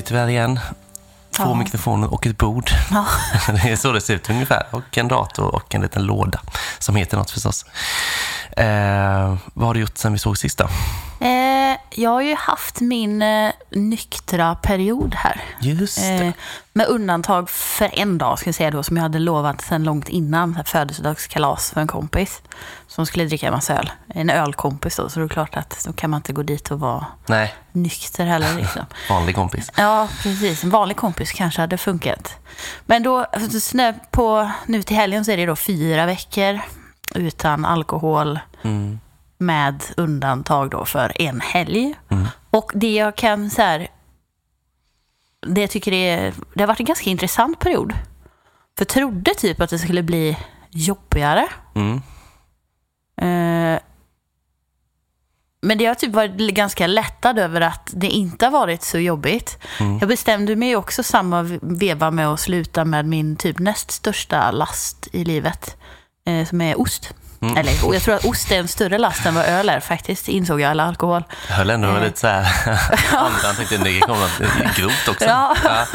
sitter vi här igen. Två Ja. mikrofoner och ett bord. Ja. Det är så det ser ut ungefär. Och en dator och en liten låda som heter något förstås. Eh, vad har du gjort sen vi såg sist då? Eh, jag har ju haft min eh, nyktra period här. Just. Eh, med undantag för en dag, ska jag säga då, som jag hade lovat sedan långt innan. Födelsedagskalas för en kompis som skulle dricka en massa öl. En ölkompis då, så det är klart att då kan man inte gå dit och vara Nej, nykter heller. Liksom. vanlig kompis. Ja, precis. En vanlig kompis kanske hade funkat. Men då, alltså, på, nu till helgen så är det då fyra veckor utan alkohol Mm. med undantag då för en helg. Mm. Och det jag kan så här, det jag tycker är, det har varit en ganska intressant period. För jag trodde typ att det skulle bli jobbigare. Mm. Eh, Men det har typ varit ganska lättad över att det inte har varit så jobbigt. Mm. Jag bestämde mig också samma veva med att sluta med min typ näst största last i livet. eh, Som är ost. Mm. Eller jag tror att ost är en större last än vad öl är faktiskt, insåg jag, eller alkohol. Jag höll ändå Eh. lite så här andan. Tänkte det kommer något grovt också. Ja. Ja.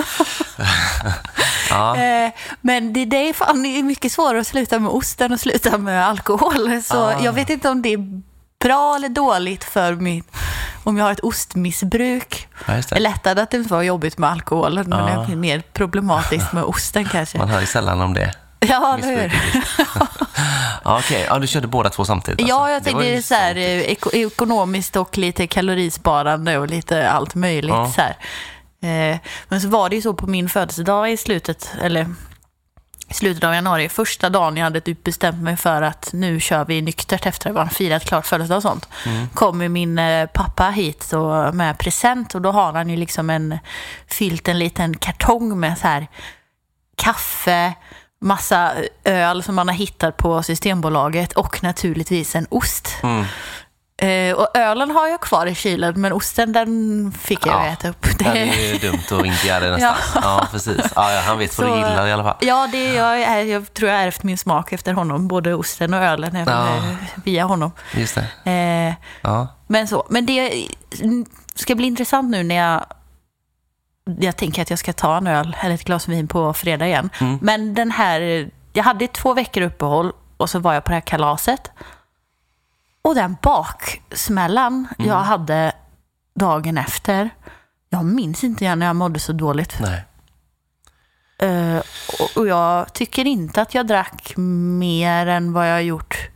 ja. Eh, Men det, det är fan det är mycket svårare att sluta med ost än att sluta med alkohol. Så Ah. jag vet inte om det är bra eller dåligt för mig om jag har ett ostmissbruk. Ja, Det lättare att det inte var jobbigt med alkoholen, men Ja. det är mer problematiskt med osten kanske. Man hör ju sällan om det. Ja, eller hur? Ja, Okej, ja, du körde båda två samtidigt? alltså. Ja, jag tänkte ju det är så här, eh, eko- ekonomiskt och lite kalorisparande och lite allt möjligt. Ja. Så här. Eh, Men så var det ju så på min födelsedag i slutet, eller i slutet av januari, första dagen jag hade typ bestämt mig för att nu kör vi nyktert efter att man firat klart födelsedag och sånt. Mm. Kommer min eh, pappa hit och med present och då har han ju liksom en, fyllt en liten kartong med så här kaffe, massa öl som man har hittat på Systembolaget och naturligtvis en ost. Mm. Eh, och ölen har jag kvar i kylen, men osten den fick jag Ja. äta upp. Ja, det är ju dumt att inte göra det nästan. Ja, precis. Ja, ja, han vet vad Så- du gillar i alla fall. Ja, det, jag, är, jag tror jag ärvt min smak efter honom, både osten och ölen, Ja. eh, via honom. Just det. Eh, Ja. men så, men det ska bli intressant nu när jag jag tänker att jag ska ta en öl eller ett glas vin på fredag igen. Mm. Men den här, jag hade två veckor uppehåll och så var jag på det här kalaset. Och den baksmällan Mm. jag hade dagen efter, jag minns inte igen när jag mådde så dåligt. Nej. Eh, och, jag tycker inte att jag drack mer än vad jag gjort.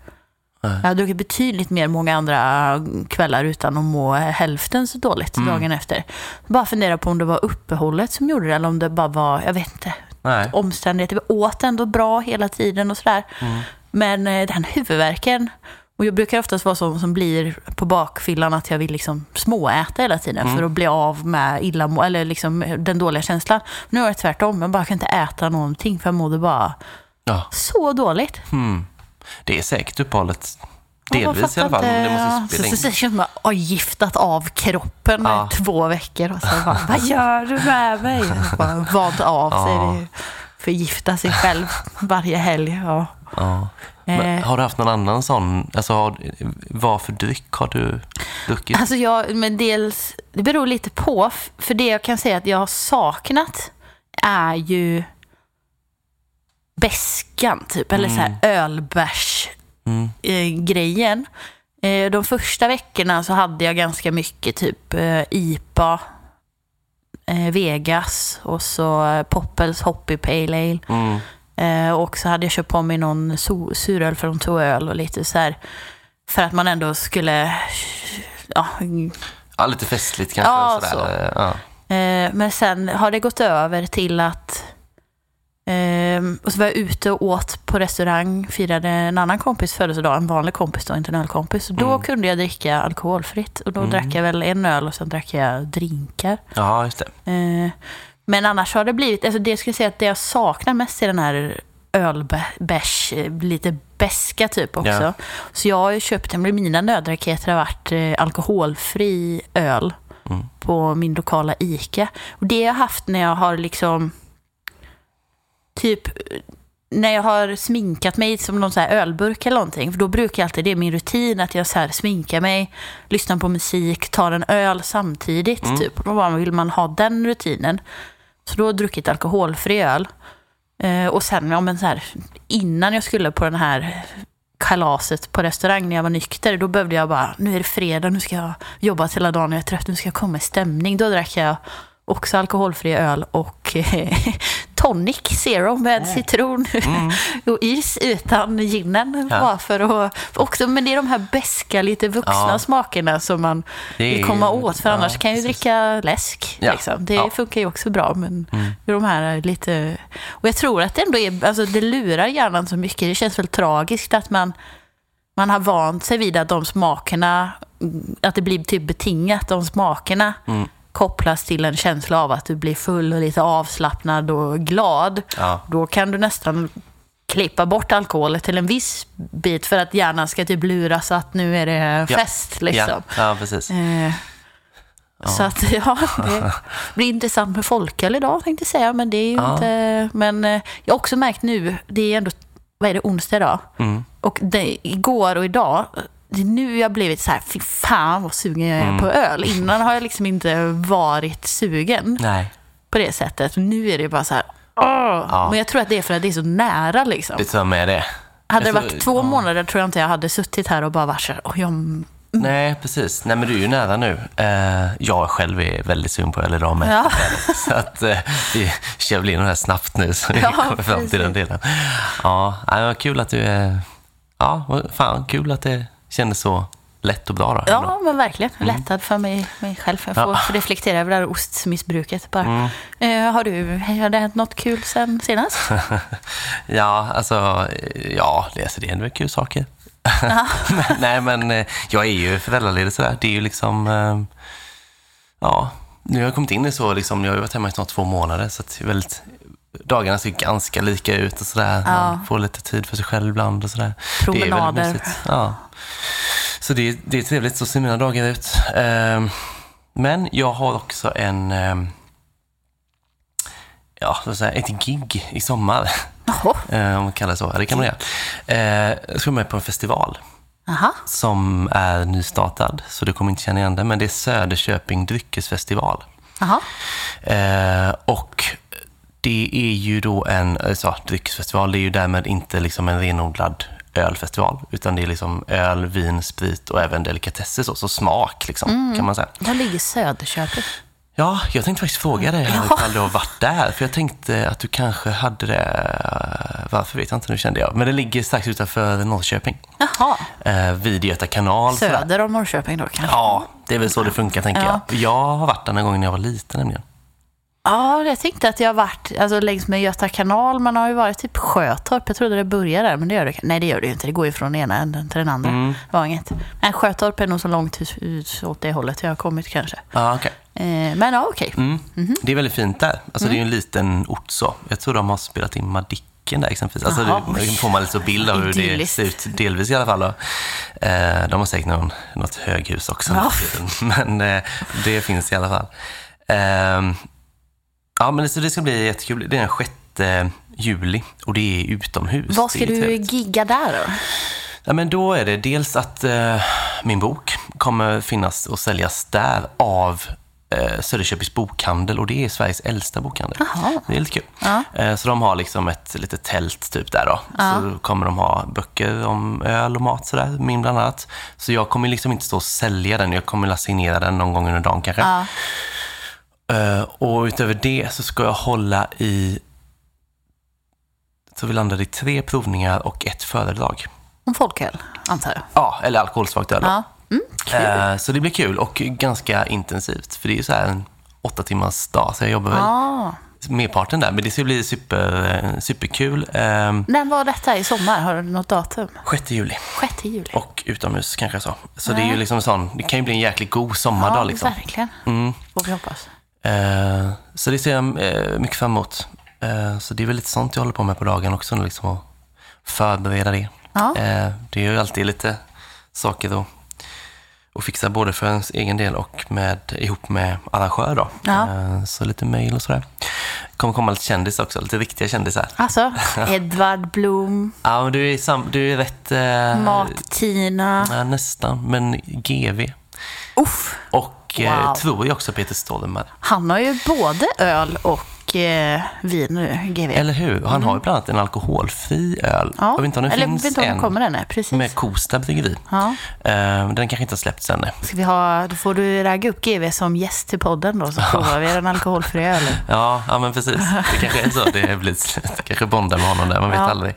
Nej. Jag har druckit betydligt mer många andra kvällar utan att må hälften så dåligt Mm. dagen efter. Bara fundera på om det var uppehållet som gjorde det eller om det bara var, jag vet inte, Nej. omständigheter. Vi åt ändå bra hela tiden och sådär. Mm. Men eh, den huvudvärken, och jag brukar oftast vara sån som blir på bakfyllan att jag vill liksom småäta hela tiden Mm. för att bli av med illamående, eller liksom den dåliga känslan. Nu är det tvärtom, jag bara kan inte äta någonting för jag mådde bara Ja. så dåligt. Mm. Det är säkert uppehållet. Delvis i alla fall. Det måste så, spela så, in. så, så det jag har giftat av kroppen Ja. i två veckor. Och så bara, vad gör du med mig? Vant av sig. Ja. vid- Förgifta sig själv varje helg. Ja. Ja. Men, Eh. har du haft någon annan sån? Alltså, har, vad för dryck har du druckit? Alltså jag, men dels, det beror lite på. För det jag kan säga att jag har saknat är ju beskan typ. Eller så här ölbärs Mm. eh, grejen. Eh, de första veckorna så hade jag ganska mycket typ eh, IPA, eh, Vegas och så eh, Poppels Hoppy Pale Ale. Mm. Eh, och så hade jag köpt på mig någon so- suröl från Toöl och lite så här. För att man ändå skulle, ja, Ja, lite festligt kanske. Ja, sådär. så. Ja. Eh, men sen har det gått över till att... Eh, och så var jag ute och åt på restaurang, firade en annan kompis födelsedag, en vanlig kompis då, inte en ölkompis. Då Mm. kunde jag dricka alkoholfritt. Och då Mm. drack jag väl en öl och sen drack jag drinkar. ja, just det. Eh, men annars har det blivit, alltså det jag skulle säga att det jag saknar mest är den här ölbärs, lite beska typ också. Ja. Så jag har ju köpt, mina nödraketer har varit eh, alkoholfri öl Mm. på min lokala ICA. Och det har jag haft när jag har liksom typ när jag har sminkat mig som någon så här ölburk eller någonting, för då brukar jag alltid, det är min rutin, att jag så här sminkar mig, lyssnar på musik, tar en öl samtidigt. Mm. Typ. Och då bara, vill man ha den rutinen. Så då har jag druckit alkoholfri öl. Eh, och sen, ja, men så här, innan jag skulle på den här kalaset på restaurang när jag var nykter, då behövde jag bara, nu är det fredag, nu ska jag jobba hela dagen, jag är trött, nu ska jag komma i stämning. Då drack jag också alkoholfri öl och eh, tonic zero med citron och is utan ginen. Mm. Ja. Bara för att, också, men det är de här beska, lite vuxna Ja. smakerna som man Det vill komma åt. För ja, annars kan jag ju dricka läsk. Ja. Liksom. Det. Mm. funkar ju också bra. Men de här är lite... Och jag tror att det ändå är... Alltså det lurar hjärnan så mycket. Det känns väl tragiskt att man, man har vant sig vid att de smakerna... Att det blir typ betingat, de smakerna Mm. Kopplas till en känsla av att du blir full och lite avslappnad och glad. Ja. Då kan du nästan klippa bort alkoholen till en viss bit för att hjärnan ska typ luras att nu är det Ja. fest. Liksom. Ja, ja, precis. Eh, Så att ja, det blir intressant med folköl idag tänkte jag säga. Men det är ju Ja. inte... Men eh, jag har också märkt nu, det är ändå, vad är det, onsdag idag? Mm. Och det, igår och idag, det är nu jag blivit så här, fy fan vad sugen jag är Mm. på öl. Innan har jag liksom inte varit sugen Nej, på det sättet. Nu är det bara så här, åh! Men jag tror att det är för att det är så nära liksom. det tar med det. Hade det varit två ja. månader tror jag inte jag hade suttit här och bara varit så här, "Åh, jag Nej, precis. Nej, men du är ju nära nu. Eh, jag själv är väldigt sugen på öl idag med. Ja. Så att eh, vi kör väl in det här snabbt nu så vi Ja, kommer fram till den delen. Ja, vad kul att du är... Ja, fan kul att det kändes så lätt och bra då. Ja, men verkligen. Lättad för mig, mig själv. Jag får Ja. reflektera över det här ostmissbruket. Bara. Eh, har, du, har det hänt något kul sen senast? Ja, alltså, ja, det, alltså, det händer väl kul saker. men, nej, men eh, jag är ju föräldraledig sådär. Det är ju liksom, eh, ja, nu har jag kommit in i så, liksom, jag har varit hemma i snart två månader, så det är väldigt, dagarna ser ganska lika ut och sådär. Man får lite tid för sig själv ibland och sådär. Det är väldigt Promenader. mysigt. Ja. Så det, det är trevligt, så ser mina dagar ut. Eh, men jag har också en, eh, ja, så att säga, ett gig i sommar. Jaha. Eh, om man kallar det så. Ja, det kan man göra. Jag ska med på en festival Aha. som är nystartad, så du kommer inte känna igen det, men det är Söderköping dryckesfestival. Aha. Och det är ju då en alltså, dryckesfestival, det är ju därmed inte liksom en renodlad ölfestival, utan det är liksom öl, vin, sprit och även delikatesser, så, så smak liksom, kan man säga. Var ligger Söderköping? Ja, jag tänkte faktiskt fråga dig Ja. ifall du har varit där. För jag tänkte att du kanske hade det. Varför vet jag inte, nu kände jag. Men det ligger strax utanför Norrköping. Jaha. Eh, vid Göta kanal. Söder om Norrköping då kanske? Ja, det är väl så det funkar tänker Ja. jag. Jag har varit där någon gång när jag var liten nämligen. Ja, jag tänkte att jag har varit alltså, längs med Göta kanal. Man har ju varit typ Sjötorp. Jag trodde det började där, men det gör det Nej, det gör det ju inte. Det går ju från ena änden till den andra. Mm. Det var inget. Men Sjötorp är nog så långt ut- åt det hållet jag har kommit kanske. Ja, okej. Eh, men ja, okej. Mm. Mhm. Det är väldigt fint där. Alltså, Det är ju en liten ort så. Jag tror de har spelat in Madicken där exempelvis. Alltså, det, då får man lite bild av hur det ser ut, delvis i alla fall. Då. Eh, de har säkert någon, något höghus också. Ja. Men eh, det finns i alla fall. Eh, ja, men så det ska bli jättekul. Det är den 6 juli och det är utomhus. Vad ska du gigga där då? Ja, men då är det dels att eh, min bok kommer finnas och säljas där av eh, Söderköpings bokhandel och det är Sveriges äldsta bokhandel. Jaha. Det är lite kul. Ja. Eh, så de har liksom ett litet tält typ där då. Så kommer de ha böcker om öl och mat sådär, min bland annat. Så jag kommer liksom inte stå och sälja den, jag kommer signera den någon gång under dagen kanske. Ja. Eh, och utöver det så ska jag hålla i, så vi landade i tre provningar och ett föredrag. Om folköl, antar jag. Ja, eller alkoholsvagt öl. Ja. Mm. Eh, Så det blir kul och ganska intensivt. För det är ju så här en åtta timmars dag, så jag jobbar väl Ah. merparten där. Men det ska bli super, eh, superkul. Eh, När var detta i sommar? Har du något datum? 6 juli 6 juli. och utomhus kanske så. Så det är ju liksom sån, det kan ju bli en jäkligt god sommardag ja, liksom. verkligen. Mm. Får vi hoppas. Eh, Så det ser jag eh, mycket fram emot. Eh, Så det är väl lite sånt jag håller på med på dagen också, liksom att förbereda det. Ja. Eh, Det är ju alltid lite saker att, att fixa både för ens egen del och med, ihop med arrangör. Då. Ja. Eh, Så lite mejl och sådär. kommer komma lite kändisar också, lite riktiga kändisar. Alltså, Edvard Blom, Ja, men du är, sam, du är rätt... Eh, Mat-Tina. Ja, nästan, men GV. Uff, Och eh, Wow. tror jag också Peter Stormare. han har ju både öl och eh, vin nu, GV. Eller hur? Han har ju bland annat en alkoholfri öl. ja. Jag vet inte om det Eller finns vet inte om den kommer än, nej. Precis. med Kosta bryggeri. Ja. Eh, den kanske inte har släppts än. nej. Ska vi ha, då får du ragga upp GV som gäst till podden då, så provar vi den alkoholfria ölen. Ja, ja, men precis. Det kanske är så det blir slut. Kanske bondar med honom där, man vet Ja. aldrig.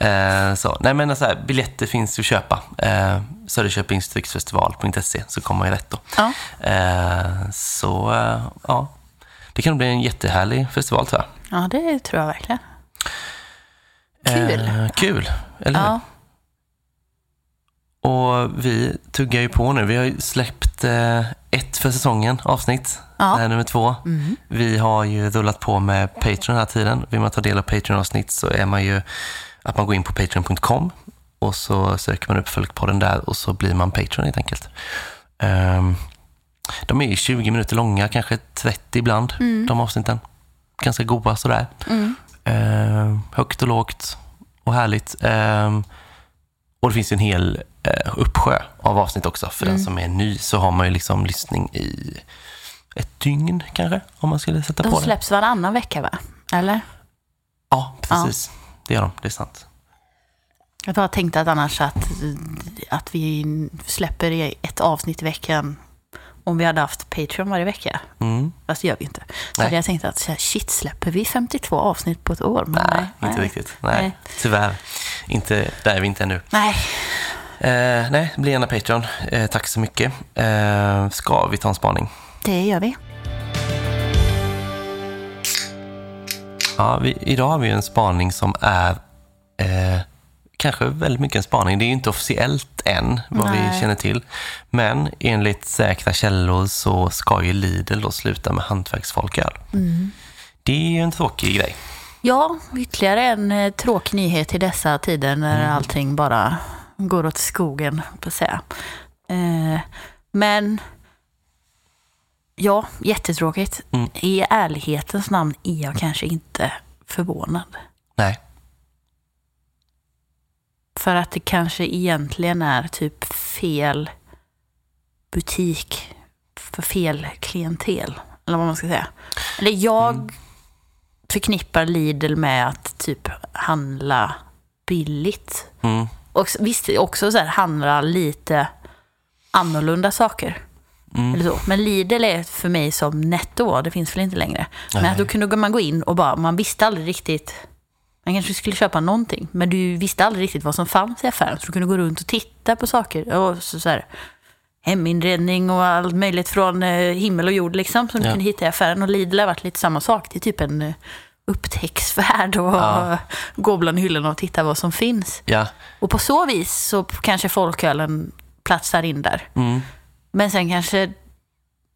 Eh, så. Nej, men så här, biljetter finns att köpa. Eh, Söderköpingsdrycksfestival.se så kommer man ju rätt då. Ja. Eh, så, eh, ja. Det kan bli en jättehärlig festival tror jag. ja, det tror jag verkligen. Kul. Eh, kul, eller hur? Ja. Och vi tuggar ju på nu. Vi har ju släppt eh, ett för säsongen avsnitt. Ja. Det här är nummer två. Mm. Vi har ju rullat på med Patreon den här tiden. Vill man ta del av Patreon-avsnitt så är man ju att man går in på patreon.com och så söker man upp Folkpodden där och så blir man Patreon helt enkelt. Ehm, de är ju 20 minuter långa, kanske 30 ibland, de avsnitten. Ganska goda sådär. Mm. Ehm, högt och lågt och härligt. Ehm, och det finns en hel eh, uppsjö av avsnitt också. För Mm. den som är ny så har man ju liksom lyssning i ett dygn kanske, om man skulle sätta De på det. släpps varannan vecka, va? Eller? Ja, precis. Det gör de, det är sant. Jag bara tänkte att annars att, att vi släpper ett avsnitt i veckan om vi hade haft Patreon varje vecka. Mm. Fast det gör vi inte. Så Nej. hade jag tänkt att shit, släpper vi 52 avsnitt på ett år? Men Nej, inte riktigt. Nej, Nej. tyvärr. Inte, där är vi inte ännu. Nej, Eh, nej, bli gärna Patreon. Eh, tack så mycket. Eh, ska vi ta en spaning? det gör vi. Ja, vi, idag har vi en spaning som är eh, kanske väldigt mycket en spaning. Det är ju inte officiellt än, vad vi Nej. känner till. Men enligt säkra källor så ska ju Lidl då sluta med hantverksfolköl. Det är ju en tråkig grej. Ja, ytterligare en eh, tråkig nyhet i dessa tider när Mm. allting bara går åt skogen, på att säga. Eh, men ja, jättetråkigt. Mm. I ärlighetens namn är jag kanske inte förvånad. Nej, För att det kanske egentligen är typ fel butik för fel klientel. Eller vad man ska säga. Eller jag förknippar Lidl med att typ handla billigt. mm. Och visst, också så här, handla lite annorlunda saker. Mm. Eller så. Men Lidl är för mig som netto, det finns väl inte längre. Men Nej. att då kunde man gå in och bara, man visste aldrig riktigt. Man kanske skulle köpa någonting, men du visste aldrig riktigt vad som fanns i affären. Så du kunde gå runt och titta på saker. Och så, så här, heminredning och allt möjligt från eh, himmel och jord liksom, som du Ja. kunde hitta i affären. Och Lidl har varit lite samma sak. Det är typ en eh, upptäcktsfärd och Ja. gå bland hyllorna och titta vad som finns. ja. Och på så vis så kanske folkölen platsar in där. Mm. Men sen kanske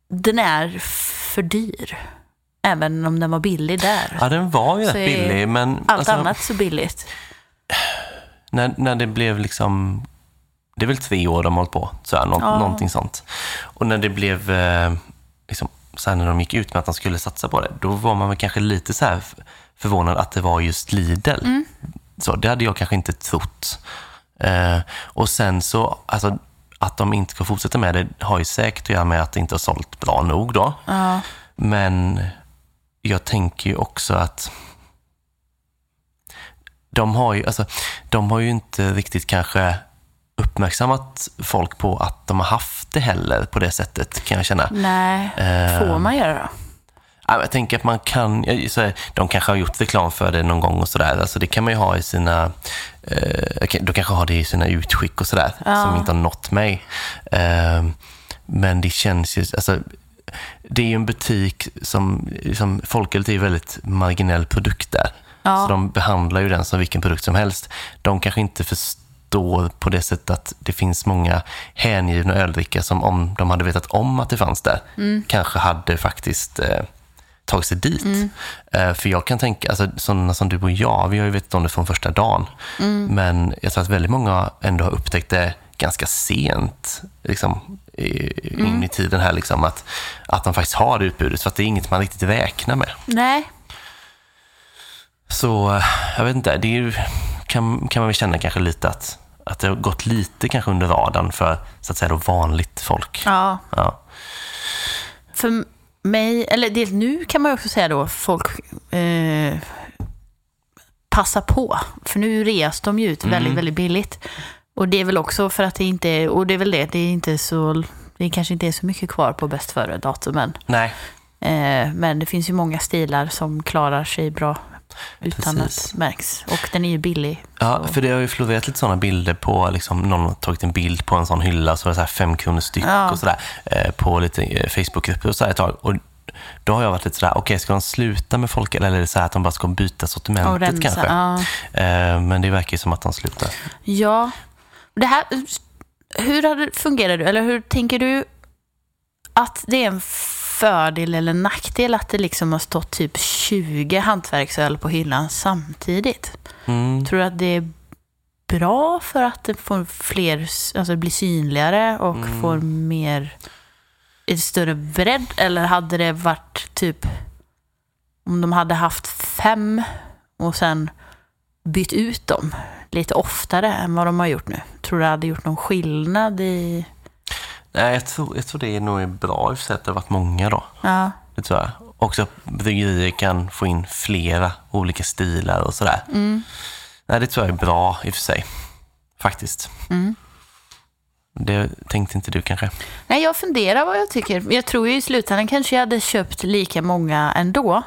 den är för dyr. Även om den var billig där. ja, den var ju rätt billig, men Allt alltså, annat så billigt. när, när det blev liksom... Det är väl tre år de har hållit på, så här, nå, Ja. någonting sånt. Och när det blev, eh, liksom, så här, när de gick ut med att de skulle satsa på det, då var man väl kanske lite så här förvånad att det var just Lidl. Mm. Så, det hade jag kanske inte trott. Eh, och sen så, alltså, att de inte ska fortsätta med det har ju säkert att göra med att det inte har sålt bra nog då. Ja. Men jag tänker ju också att de har ju, alltså, de har ju inte riktigt kanske uppmärksammat folk på att de har haft det heller på det sättet kan jag känna. Nej, Eh. får man göra då? Jag tänker att man kan, ja, så här, de kanske har gjort reklam för det någon gång och sådär. Alltså det kan man ju ha i sina, eh, de kanske har det i sina utskick och sådär, Ja. som inte har nått mig. Eh, men det känns ju, alltså, det är ju en butik som, som Folköl är väldigt marginell produkt där. Ja. Så de behandlar ju den som vilken produkt som helst. De kanske inte förstår på det sättet att det finns många hängivna öldrickare som om de hade vetat om att det fanns där, kanske hade faktiskt eh, tagit sig dit. Eh, för jag kan tänka, alltså, sådana som du och jag, vi har ju vetat om det från första dagen. Men jag tror att väldigt många ändå har upptäckt det ganska sent liksom, i- in i tiden här, liksom, att, att de faktiskt har det utbudet. För att det är inget man riktigt räknar med. Nej, Så jag vet inte, det ju, kan, kan man väl känna kanske lite att, att det har gått lite kanske under radarn för så att säga då vanligt folk. Ja, Ja. för mig, eller det, nu kan man ju också säga då, folk eh, passar på. För nu reas de ju ut väldigt, väldigt billigt. Och det är väl också för att det inte är, och det är väl det, det är inte så, det kanske inte är så mycket kvar på bäst före-datumen. Nej, Eh, men det finns ju många stilar som klarar sig bra utan Precis. att det märks. Och den är ju billig. Ja, så- för det har ju florerat lite sådana bilder på, liksom, någon har tagit en bild på en sån hylla, så var det så här fem kronor styck Ja. och sådär, eh, på lite eh, Facebookgrupper och så ett tag. Och då har jag varit lite sådär, okej, ska de sluta med folk eller är det så här att de bara ska byta sortimentet rensa. kanske? Ja. Eh, men det verkar ju som att de slutar. Ja, det här, hur fungerar du, eller hur tänker du att det är en fördel eller nackdel att det liksom har stått typ 20 hantverksöl på hyllan samtidigt? Mm. Tror du att det är bra för att det får fler, alltså blir synligare och Mm. får mer, ett större bredd? Eller hade det varit typ, om de hade haft fem och sen bytt ut dem lite oftare än vad de har gjort nu? Tror du det hade gjort någon skillnad i... Nej, jag tror, jag tror det är nog bra i och att det har varit många då. Ja, Det tror jag. Också att bryggerier kan få in flera olika stilar och sådär. Mm. Nej, det tror jag är bra i och för sig. Faktiskt. Mm. Det tänkte inte du kanske? Nej, jag funderar vad jag tycker. Jag tror ju i slutändan kanske jag hade köpt lika många ändå.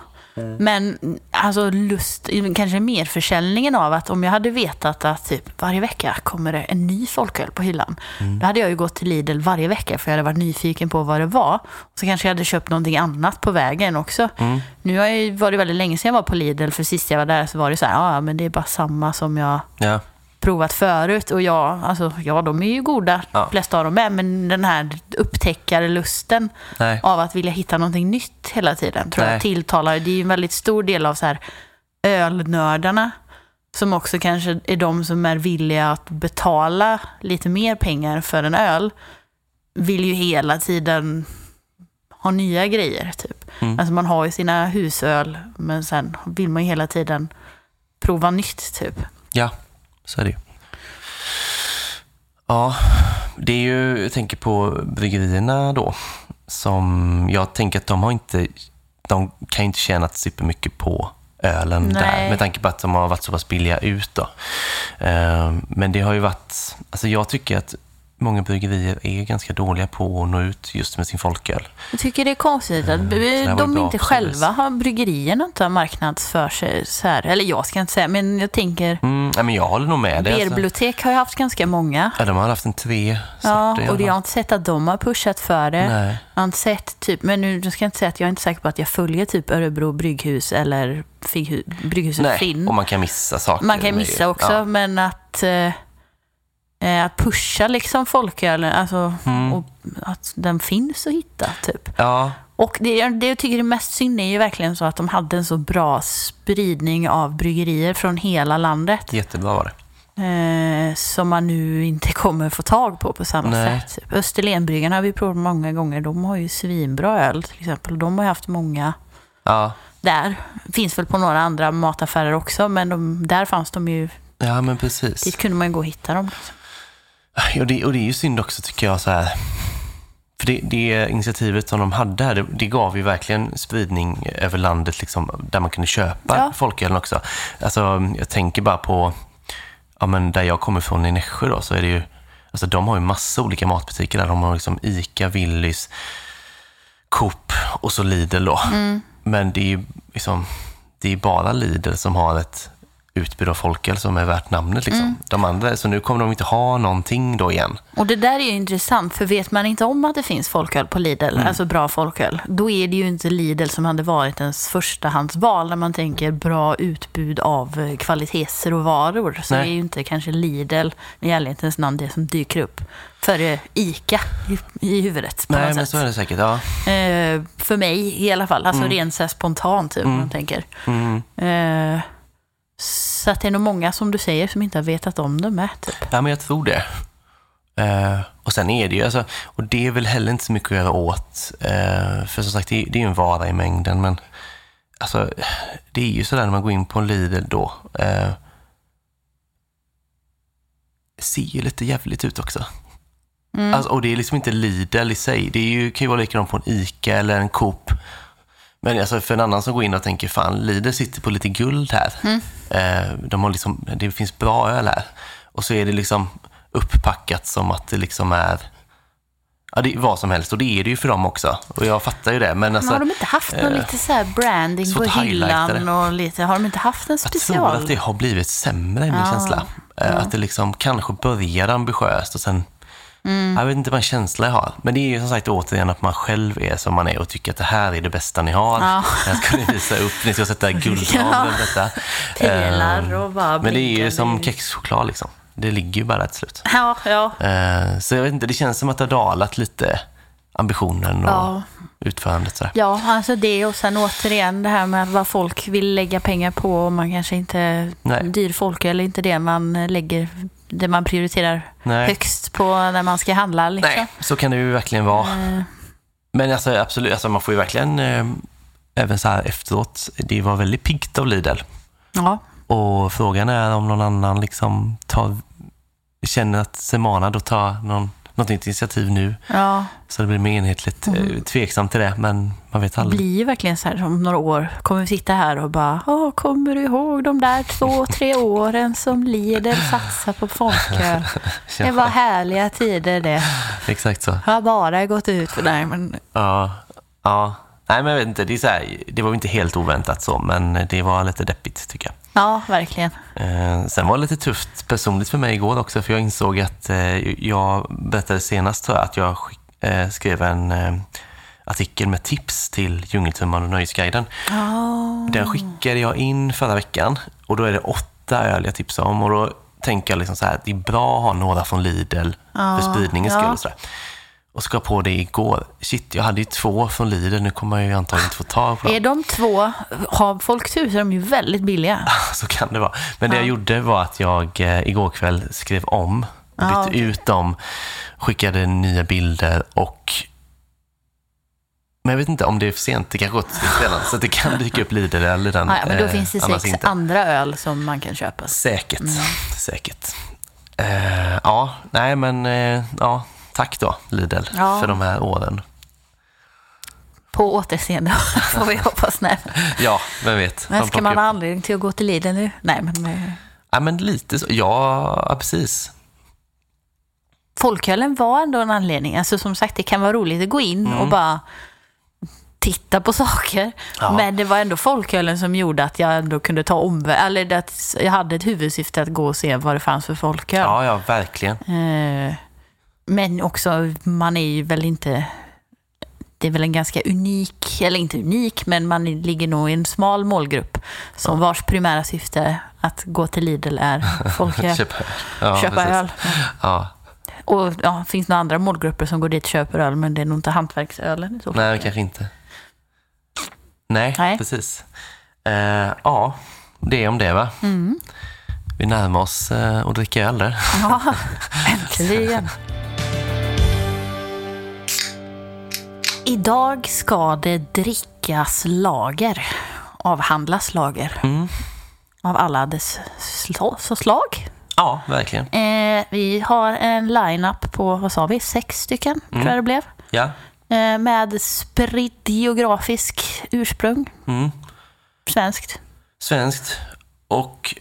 Men alltså lust, kanske mer försäljningen av att om jag hade vetat att typ varje vecka kommer det en ny folköl på hyllan. Då hade jag ju gått till Lidl varje vecka för jag hade varit nyfiken på vad det var. Så kanske jag hade köpt någonting annat på vägen också. Nu har jag ju varit väldigt länge sedan jag var på Lidl för sist jag var där så var det så här, ja men det är bara samma som jag Ja. Provat förut. Och ja, alltså, ja, de är ju goda, Ja. flesta av dem är. Men den här upptäckarlusten Nej. av att vilja hitta någonting nytt hela tiden tror Nej. jag tilltalar. Det är ju en väldigt stor del av så här ölnördarna som också kanske är de som är villiga att betala lite mer pengar för en öl. Vill ju hela tiden ha nya grejer. Typ. Mm. Alltså man har ju sina husöl men sen vill man ju hela tiden prova nytt. typ. Ja, så är det ju. Ja, det är ju, jag tänker på bryggerierna då, som jag tänker att de har inte, de kan ju inte tjäna supermycket på ölen Nej. där, med tanke på att de har varit så pass billiga ut då. Eh, Men det har ju varit, alltså jag tycker att många bryggerier är ganska dåliga på att nå ut just med sin folköl. Jag tycker det är konstigt att Mm, de inte själva har, bryggerierna inte har marknadsför sig så här. Eller jag ska inte säga, men jag tänker, Mm, nej, men jag håller nog med dig. Alltså. Berbibliotek har ju haft ganska många. Ja, de har haft en tre Ja, och jag har inte sett att de har pushat för det. Nej. Jag har inte sett typ, men nu ska jag inte säga att jag är inte säker på att jag följer typ Örebro brygghus eller Figghu- Brygghuset Nej, Frinn. och man kan missa saker. Man kan missa också, Ja. men att, eh, att pusha liksom folkölen, alltså, Mm. och att den finns att hitta typ. ja, Och det, det jag tycker är mest synd är ju verkligen så att de hade en så bra spridning av bryggerier från hela landet. jättebra var det. Eh, som man nu inte kommer få tag på på samma Nej. sätt. Typ. Österlenbryggarna har vi provat många gånger. De har ju svinbra öl till exempel. De har ju haft många Ja, där. Finns väl på några andra mataffärer också, men de, där fanns de ju. ja men precis. Dit kunde man ju gå och hitta dem. Liksom. Och det, och det är ju synd också tycker jag så här. För det, det initiativet som de hade här, det, det gav ju verkligen spridning över landet liksom, där man kunde köpa Ja. folkölen också. Alltså, jag tänker bara på, ja men där jag kommer ifrån i Nässjö då, så är det ju, alltså de har ju massa olika matbutiker där. De har liksom Ica, Willys, Coop och så Lidl då. Men det är ju liksom, det är bara Lidl som har ett utbud av folköl som är värt namnet. Liksom. De andra, så nu kommer de inte ha någonting då igen. Och det där är ju intressant, för vet man inte om att det finns folköl på Lidl, Mm. alltså bra folköl, då är det ju inte Lidl som hade varit ens förstahandsval när man tänker bra utbud av eh, kvalitetsråvaror. Så Nej. det är ju inte kanske Lidl i ärlighetens namn det som dyker upp före ICA i, i huvudet på Nej, något men sätt. så är det säkert. Ja. Eh, för mig i alla fall, alltså rent så här spontant typ, om man tänker. Mm. Eh, så att det är nog många som du säger som inte har vetat om det med. Typ. ja, men jag tror det. Eh, och sen är det ju, alltså, och det är väl heller inte så mycket att göra åt. Eh, för som sagt, det, det är ju en vara i mängden, men alltså, det är ju sådär när man går in på en Lidl då. Eh, ser ju lite jävligt ut också. Mm. Alltså, och det är liksom inte Lidl i sig. Det är ju, kan ju vara likadant på en ICA eller en Coop. Men alltså för en annan som går in och tänker, fan, Lidl sitter på lite guld här. Mm. Eh, de har liksom, det finns bra öl här. Och så är det liksom upppackat som att det liksom är ja, det är vad som helst. Och det är det ju för dem också. Och jag fattar ju det. Men Men alltså, har de inte haft någon eh, lite så här branding på hyllan och lite, har de inte haft en jag tror special? att det har blivit sämre i min Ja. känsla. Eh, Att det liksom kanske börjar ambitiöst och sen Mm. Jag vet inte vad känsla jag har. Men det är ju som sagt återigen att man själv är som man är och tycker att det här är det bästa ni har. Ja. Det här ska ni visa upp. Ni ska sätta guldram Ja. detta. Pilar Eh, och bara Men det är ju som kexchoklad liksom. Det ligger ju bara där till slut. Ja, ja. Eh, Så jag vet inte, det känns som att det har dalat lite ambitionen och Ja. utförandet. Sådär. Ja, alltså det och sen återigen det här med vad folk vill lägga pengar på och man kanske inte, Nej. dyr folk eller inte det man lägger, det man prioriterar Nej. högst på när man ska handla liksom. Nej, så kan det ju verkligen vara. Eh, Men alltså absolut, alltså, man får ju verkligen, eh, även så här efteråt, det var väldigt piggt av Lidl. Ja, Och frågan är om någon annan liksom tar, känner att Semana då tar någon, något nytt initiativ nu. ja. Så det blir mer enhetligt. Mm. Tveksam till det, men man vet Det aldrig. blir ju verkligen så här om några år kommer vi sitta här och bara Åh, kommer du ihåg de där två, tre åren som Lidl satsade på folköl? Det var härliga tider det. Exakt så. Jag har bara gått ut för det. Men Ja, ja. Nej, men jag vet inte. Det, är här, det var inte helt oväntat så, men det var lite deppigt tycker jag. ja, verkligen. Eh, sen var det lite tufft personligt för mig igår också, för jag insåg att eh, jag berättade senast tror jag, att jag eh, skrev en artikel med tips till Djungeltumman och Nöjesguiden. Ja, Den skickade jag in förra veckan och då är det åtta öl jag tipsar om och då tänker jag liksom så här, det är bra att ha några från Lidl för spridningens ja. skull. Och, så där. Och ska på det igår. Shit, jag hade ju två från Lidl, nu kommer jag ju antagligen inte få tag på dem. är de två, har folk tur så är de ju väldigt billiga. Så kan det vara. Men det jag gjorde var att jag eh, igår kväll skrev om, och bytte Ja, okej. ut dem, skickade nya bilder och men jag vet inte om det är för sent, det kanske gått redan, så det kan dyka upp Lidl eller den. Ja, men då eh, finns det sex inte. andra öl som man kan köpa. Säkert, Mm. säkert. Eh, ja, nej men eh, ja, tack då Lidl Ja. för de här åren. På återseende får vi hoppas. Nej. Ja, vem vet. Men ska man ha anledning till att gå till Lidl nu? Nej, men eh, Ja, men lite så. Ja, precis. folkölen var ändå en anledning. Alltså som sagt, det kan vara roligt att gå in och bara titta på saker. Mm. Ja. Men det var ändå folkölen som gjorde att jag ändå kunde ta omväg. Eller att jag hade ett huvudsyfte att gå och se vad det fanns för folköl. Ja, ja, verkligen. Eh, Men också, man är ju väl inte... Det är väl en ganska unik, eller inte unik, men man ligger nog i en smal målgrupp som vars primära syfte att gå till Lidl är folköl. Köpa, ja, köpa öl. Ja, Och ja, det finns några andra målgrupper som går dit och köper öl, men det är nog inte hantverksölen i så fall. nej, kanske inte. Nej, Nej. precis. Eh, ja, det är om det va? Mm. Vi närmar oss eh, att dricka öl där. Ja, äntligen. Idag ska det drickas lager. Avhandlas lager. Mm. Av alla dess sl- slag. Ja, verkligen. Eh, vi har en line-up på, vad sa vi, sex stycken tror jag det blev. Ja. Eh, med spridd geografisk ursprung. Mm. Svenskt. Svenskt och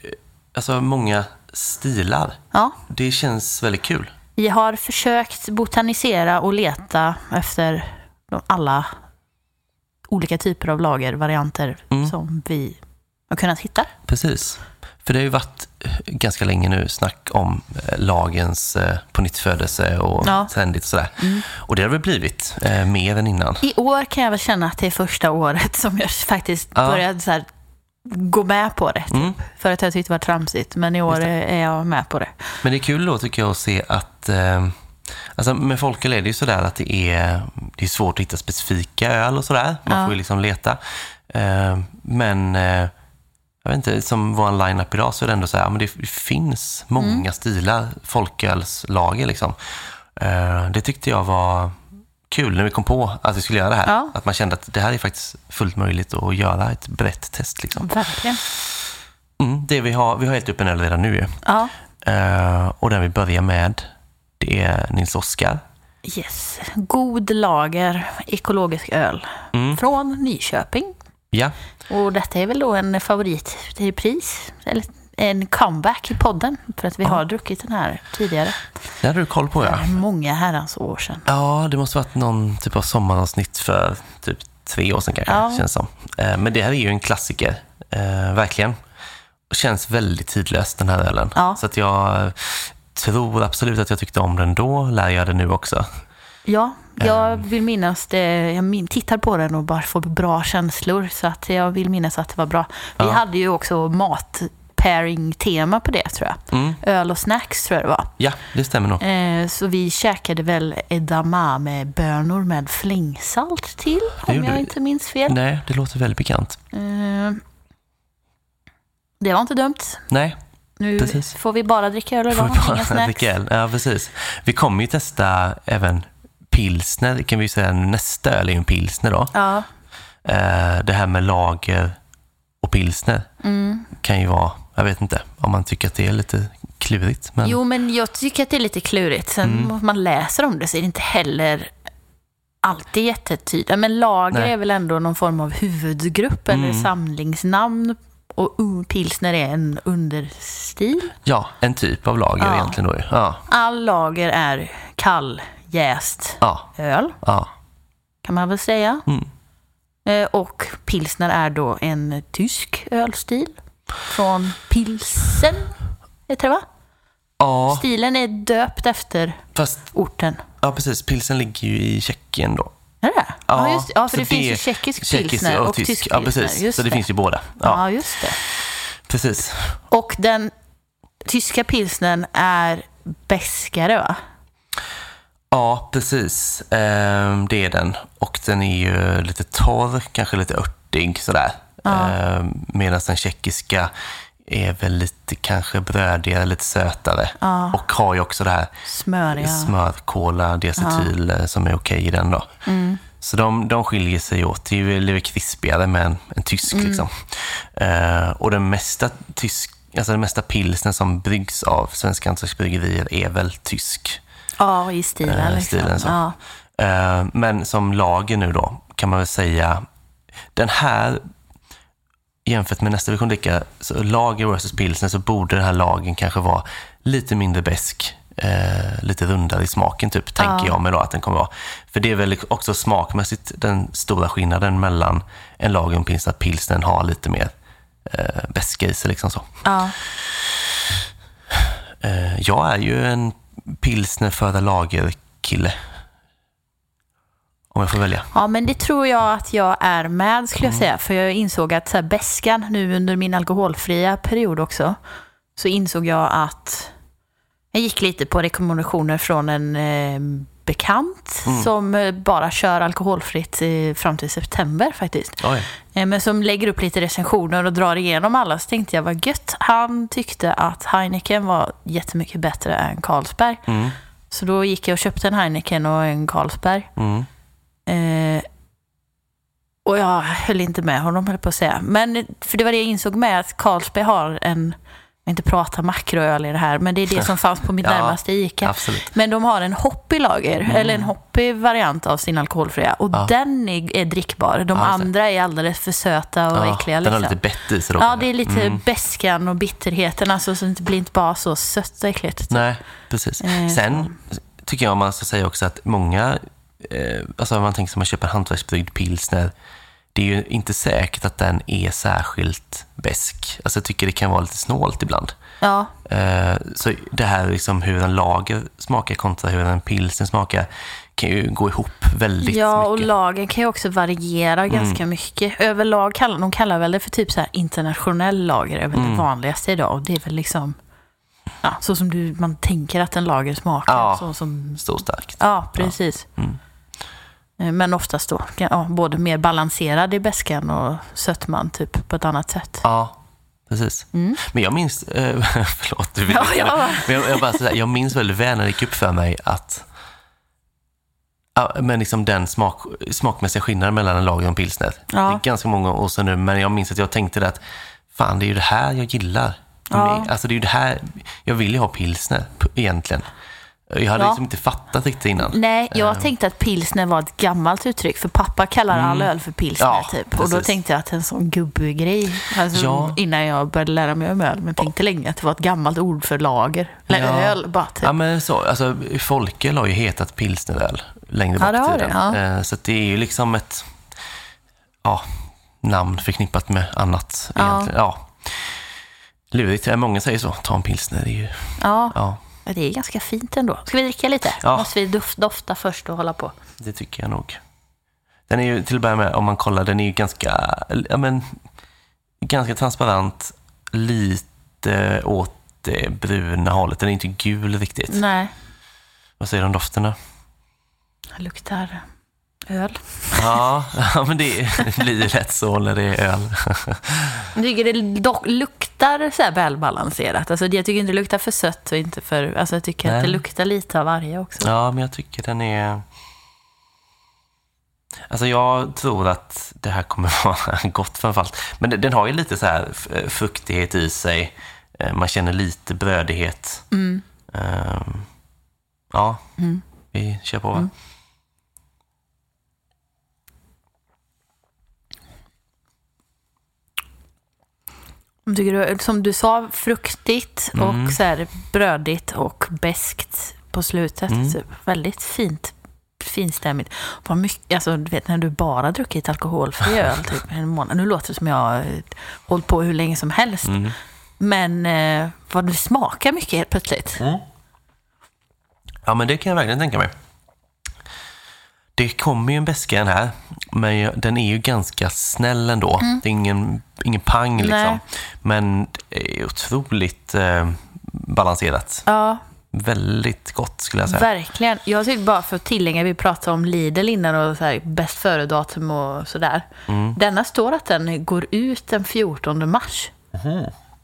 alltså många stilar. Ja, Det känns väldigt kul. Vi har försökt botanisera och leta efter alla olika typer av lagervarianter Mm. som vi har kunnat hitta. Precis. För det har ju varit ganska länge nu snack om eh, lagens eh, på nytt födelse och Ja. trendigt och sådär. Och det har väl blivit eh, mer än innan. I år kan jag väl känna att det är första året som jag faktiskt Ja. började så här, gå med på det. Typ. Mm. För att jag tyckte det var tramsigt, men i år är jag med på det. Men det är kul då tycker jag att se att eh, Alltså med folköl är det ju sådär att det är, det är svårt att hitta specifika öl och sådär. Man Ja. får ju liksom leta. Eh, men eh, jag vet inte, som vår line-up idag så är det ändå så här, men det finns många Mm. stilar folkölslager liksom. Eh, det tyckte jag var kul när vi kom på att vi skulle göra det här. Ja. Att man kände att det här är faktiskt fullt möjligt att göra ett brett test. Liksom. Verkligen. Mm, det vi, har, vi har helt upp en öl redan nu ju. Ja. Och den vi börjar med, det är Nils Oskar. Yes. God lager ekologisk öl Mm. från Nyköping. Ja, Och detta är väl då en favorit till pris, eller en comeback i podden, för att vi har druckit den här tidigare. det hade du koll på ja. För många herrans år sedan. Ja, det måste varit någon typ av sommaravsnitt för typ tre år sedan kanske, Ja. känns som. Eh, Men det här är ju en klassiker, eh, verkligen. Känns väldigt tidlös den här ölen. Ja. Så att jag tror absolut att jag tyckte om den då, lär jag det nu också. Ja, jag Ehm. vill minnas det. Jag min, tittar på den och bara får bra känslor. Så att jag vill minnas att det var bra. Vi Ja. hade ju också mat-pairing-tema på det, tror jag. Mm. Öl och snacks, tror jag det var. Ja, det stämmer nog. Eh, så vi käkade väl edamame-bönor med flingsalt till, om jag vi. inte minns fel. Nej, det låter väldigt bekant. Eh, det var inte dumt. Nej, Nu Precis. får vi bara dricka öl får idag, vi bara dricka öl. Ja, precis. Vi kommer ju testa även pilsner, kan vi säga. Nästa öl är ju en pilsner då. Ja, Eh, det här med lager och pilsner mm. kan ju vara, jag vet inte om man tycker att det är lite klurigt. Men Jo, men jag tycker att det är lite klurigt. Sen Mm. om man läser om det så är det inte heller alltid jättetydligt. Men lager Nej. är väl ändå någon form av huvudgrupp eller Mm. samlingsnamn. Och pilsner är en understil. ja, en typ av lager Ja. egentligen då. Ja, All lager är kall, jäst ja, öl, ja. kan man väl säga. Mm. Eh, Och pilsner är då en tysk ölstil från pilsen, heter det va? Ja, Stilen är döpt efter fast orten. ja, precis. Pilsen ligger ju i Tjeckien då. Är det ja, just, ja, för så det, finns ju tjeckisk pilsner och, tysk pilsner. Ja, precis. Just så det, det. finns ju båda. Ja, Ja, just det. precis. Och den tyska pilsnern är beskare, va? Ja, precis. Ehm, det är den. Och den är ju lite torr, kanske lite örtig sådär. Ja. Ehm, Medan den tjeckiska är väl lite kanske brödigare, lite sötare. Ja. Och har ju också det här Smöriga. smörkola, diacetyl eh, som är okej i den då. Mm. Så de, de skiljer sig åt. Det är ju lite krispigare med en, en tysk Mm. liksom. Eh, och den mesta tysk, alltså den mesta pilsnen som bryggs av svenska hantverksbryggerier är väl tysk. Ja, i stilen. Liksom. stilen så. Ja. Eh, men som lager nu då, kan man väl säga, den här jämfört med nästa kommer dricka, så lager versus pilsner, så borde den här lagen kanske vara lite mindre besk eh, lite rundare i smaken, typ, tänker Ja. jag mig då att den kommer vara. För det är väl också smakmässigt den stora skillnaden mellan en lager och pilsner, att pilsnern har lite mer eh, beska i sig. Liksom så. Ja. Eh, jag är ju en pilsner före lager-kille. Om jag får välja. ja, men det tror jag att jag är med, skulle jag Mm. säga. För jag insåg att så här, beskan, nu under min alkoholfria period också, så insåg jag att jag gick lite på rekommendationer från en eh, bekant Mm. som eh, bara kör alkoholfritt fram till september faktiskt. Oj. Eh, Men som lägger upp lite recensioner och drar igenom alla. Så tänkte jag, vad gött. Han tyckte att Heineken var jättemycket bättre än Carlsberg. Mm. Så då gick jag och köpte en Heineken och en Carlsberg. Mm. Eh, och jag höll inte med honom, höll på att säga. Men för det var det jag insåg med, att Carlsberg har en, jag inte prata makroöl i det här, men det är det som fanns på mitt Ja, närmaste ICA. Absolut. Men de har en hoppig lager, eller en hoppig variant av sin alkoholfria. Och Mm. Ja. den är, är drickbar. De Ja, andra är alldeles för söta och Ja, äckliga. Den har Liksom. lite bett i sig. Ja, det är lite Mm. beskan och bitterheten, alltså, så det blir inte bara så sött och äckligt. Nej, precis. Eh, Sen tycker jag man ska säga också att många, eh, alltså man tänker sig man köper en hantverksbryggd pilsner, det är ju inte säkert att den är särskilt besk. Alltså jag tycker det kan vara lite snålt ibland. Ja, Eh, så det här liksom hur en lager smakar kontra hur en pilsner smakar kan ju gå ihop väldigt ja och mycket. Mm. lagen kan ju också variera ganska mycket. Överlag kallar de kallar väl det för typ så här internationell lager, är väl Mm. det vanligaste idag. Och det är väl liksom ja, så som du, man tänker att en lager smakar. Ja. Så som, Stor starkt. ja, precis. Mm. Eh, Men oftast då ja, både mer balanserad i beskan och sötman typ på ett annat sätt. Ja, precis. Mm. Men jag minns, eh, förlåt, du vill Ja, ja. Men jag, jag, bara, sådär, jag minns väldigt väl när det gick upp för mig att men liksom den smak, smakmässiga skillnaden mellan en lager och en pilsner. Ja. Det är ganska många år sedan nu, men jag minns att jag tänkte att fan, det är ju det här jag gillar. Ja. Alltså det är ju det här, jag vill ju ha pilsner egentligen. Jag hade Ja. liksom inte fattat riktigt innan. Nej, jag Eh. tänkte att pilsner var ett gammalt uttryck, för pappa kallar all öl för pilsner Mm. Ja, typ. Och då tänkte jag att en sån gubbig grej, alltså, Ja. innan jag började lära mig om öl, men tänkte länge att det var ett gammalt ord för lager. Eller Ja. öl bara typ. Ja, men så, alltså, folköl har ju hetat pilsneröl längre Ja, bak det i tiden. ja. Eh, Så att det är ju liksom ett ja, namn förknippat med annat. Ja. Egentligen. Ja. Lurigt. Många säger så. Ta en pilsner. Det är ju, Ja, ja, det är ganska fint ändå. Ska vi dricka lite? Ja. Måste vi dof- dofta först och hålla på? det tycker jag nog. Den är ju, till att börja med, om man kollar, den är ju ganska, ja, men, ganska transparent. Lite åt det bruna hållet. Den är inte gul riktigt. Nej, Vad säger du om dofterna? det luktar öl. Ja, men det blir lätt så när det är öl. Jag tycker det dock luktar så här välbalanserat. Alltså, jag tycker inte det luktar för sött och inte för... Alltså, jag tycker att Nej. det luktar lite av varje också. Ja, men jag tycker den är... Alltså jag tror att det här kommer vara gott framförallt. Men den- har ju lite så här f- fruktighet i sig. Eh, Man känner lite brödighet. Mm. Ehm, Ja, vi kör på va? Mm. Tycker du, som du sa, fruktigt Mm. och så här brödigt och beskt på slutet. Mm. Typ. Väldigt fint, finstämmigt. Vad mycket, alltså, du vet när du bara druckit alkoholfri öl typ, en månad. Nu låter det som jag har eh, hållit på hur länge som helst. Mm. Men eh, vad det smakar mycket helt plötsligt. Ja, men det kan jag verkligen tänka mig. Det kommer ju en beska den här, men den är ju ganska snäll ändå. Det är ingen, ingen pang liksom. Mm. Nej. Men det är otroligt eh, balanserat. Ja, Väldigt gott skulle jag säga. Verkligen. Jag tycker bara för att tillägga, vi pratade om Lidl innan och så här, bäst före-datum och sådär. Mm. Denna står att den går ut den 14 mars.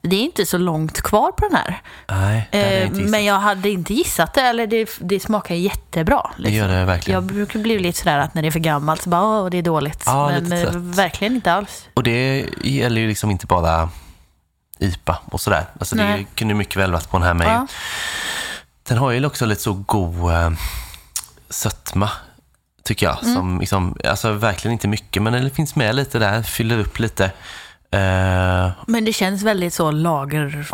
Det är inte så långt kvar på den här. Nej, det hade jag Eh, inte gissat. men jag hade inte gissat det, eller det, det smakar jättebra. Det Liksom. gör det verkligen. Jag brukar bli lite sådär att när det är för gammalt så bara, åh, det är dåligt. Ja, men eh, verkligen inte alls. Och det gäller ju liksom inte bara IPA och sådär. Alltså det kunde mycket väl varit på den här med. Ja. Den har ju också lite så god eh, sötma, tycker jag. Mm. Som liksom, alltså verkligen inte mycket, men det finns med lite där, fyller upp lite. Eh, Men det känns väldigt så lager,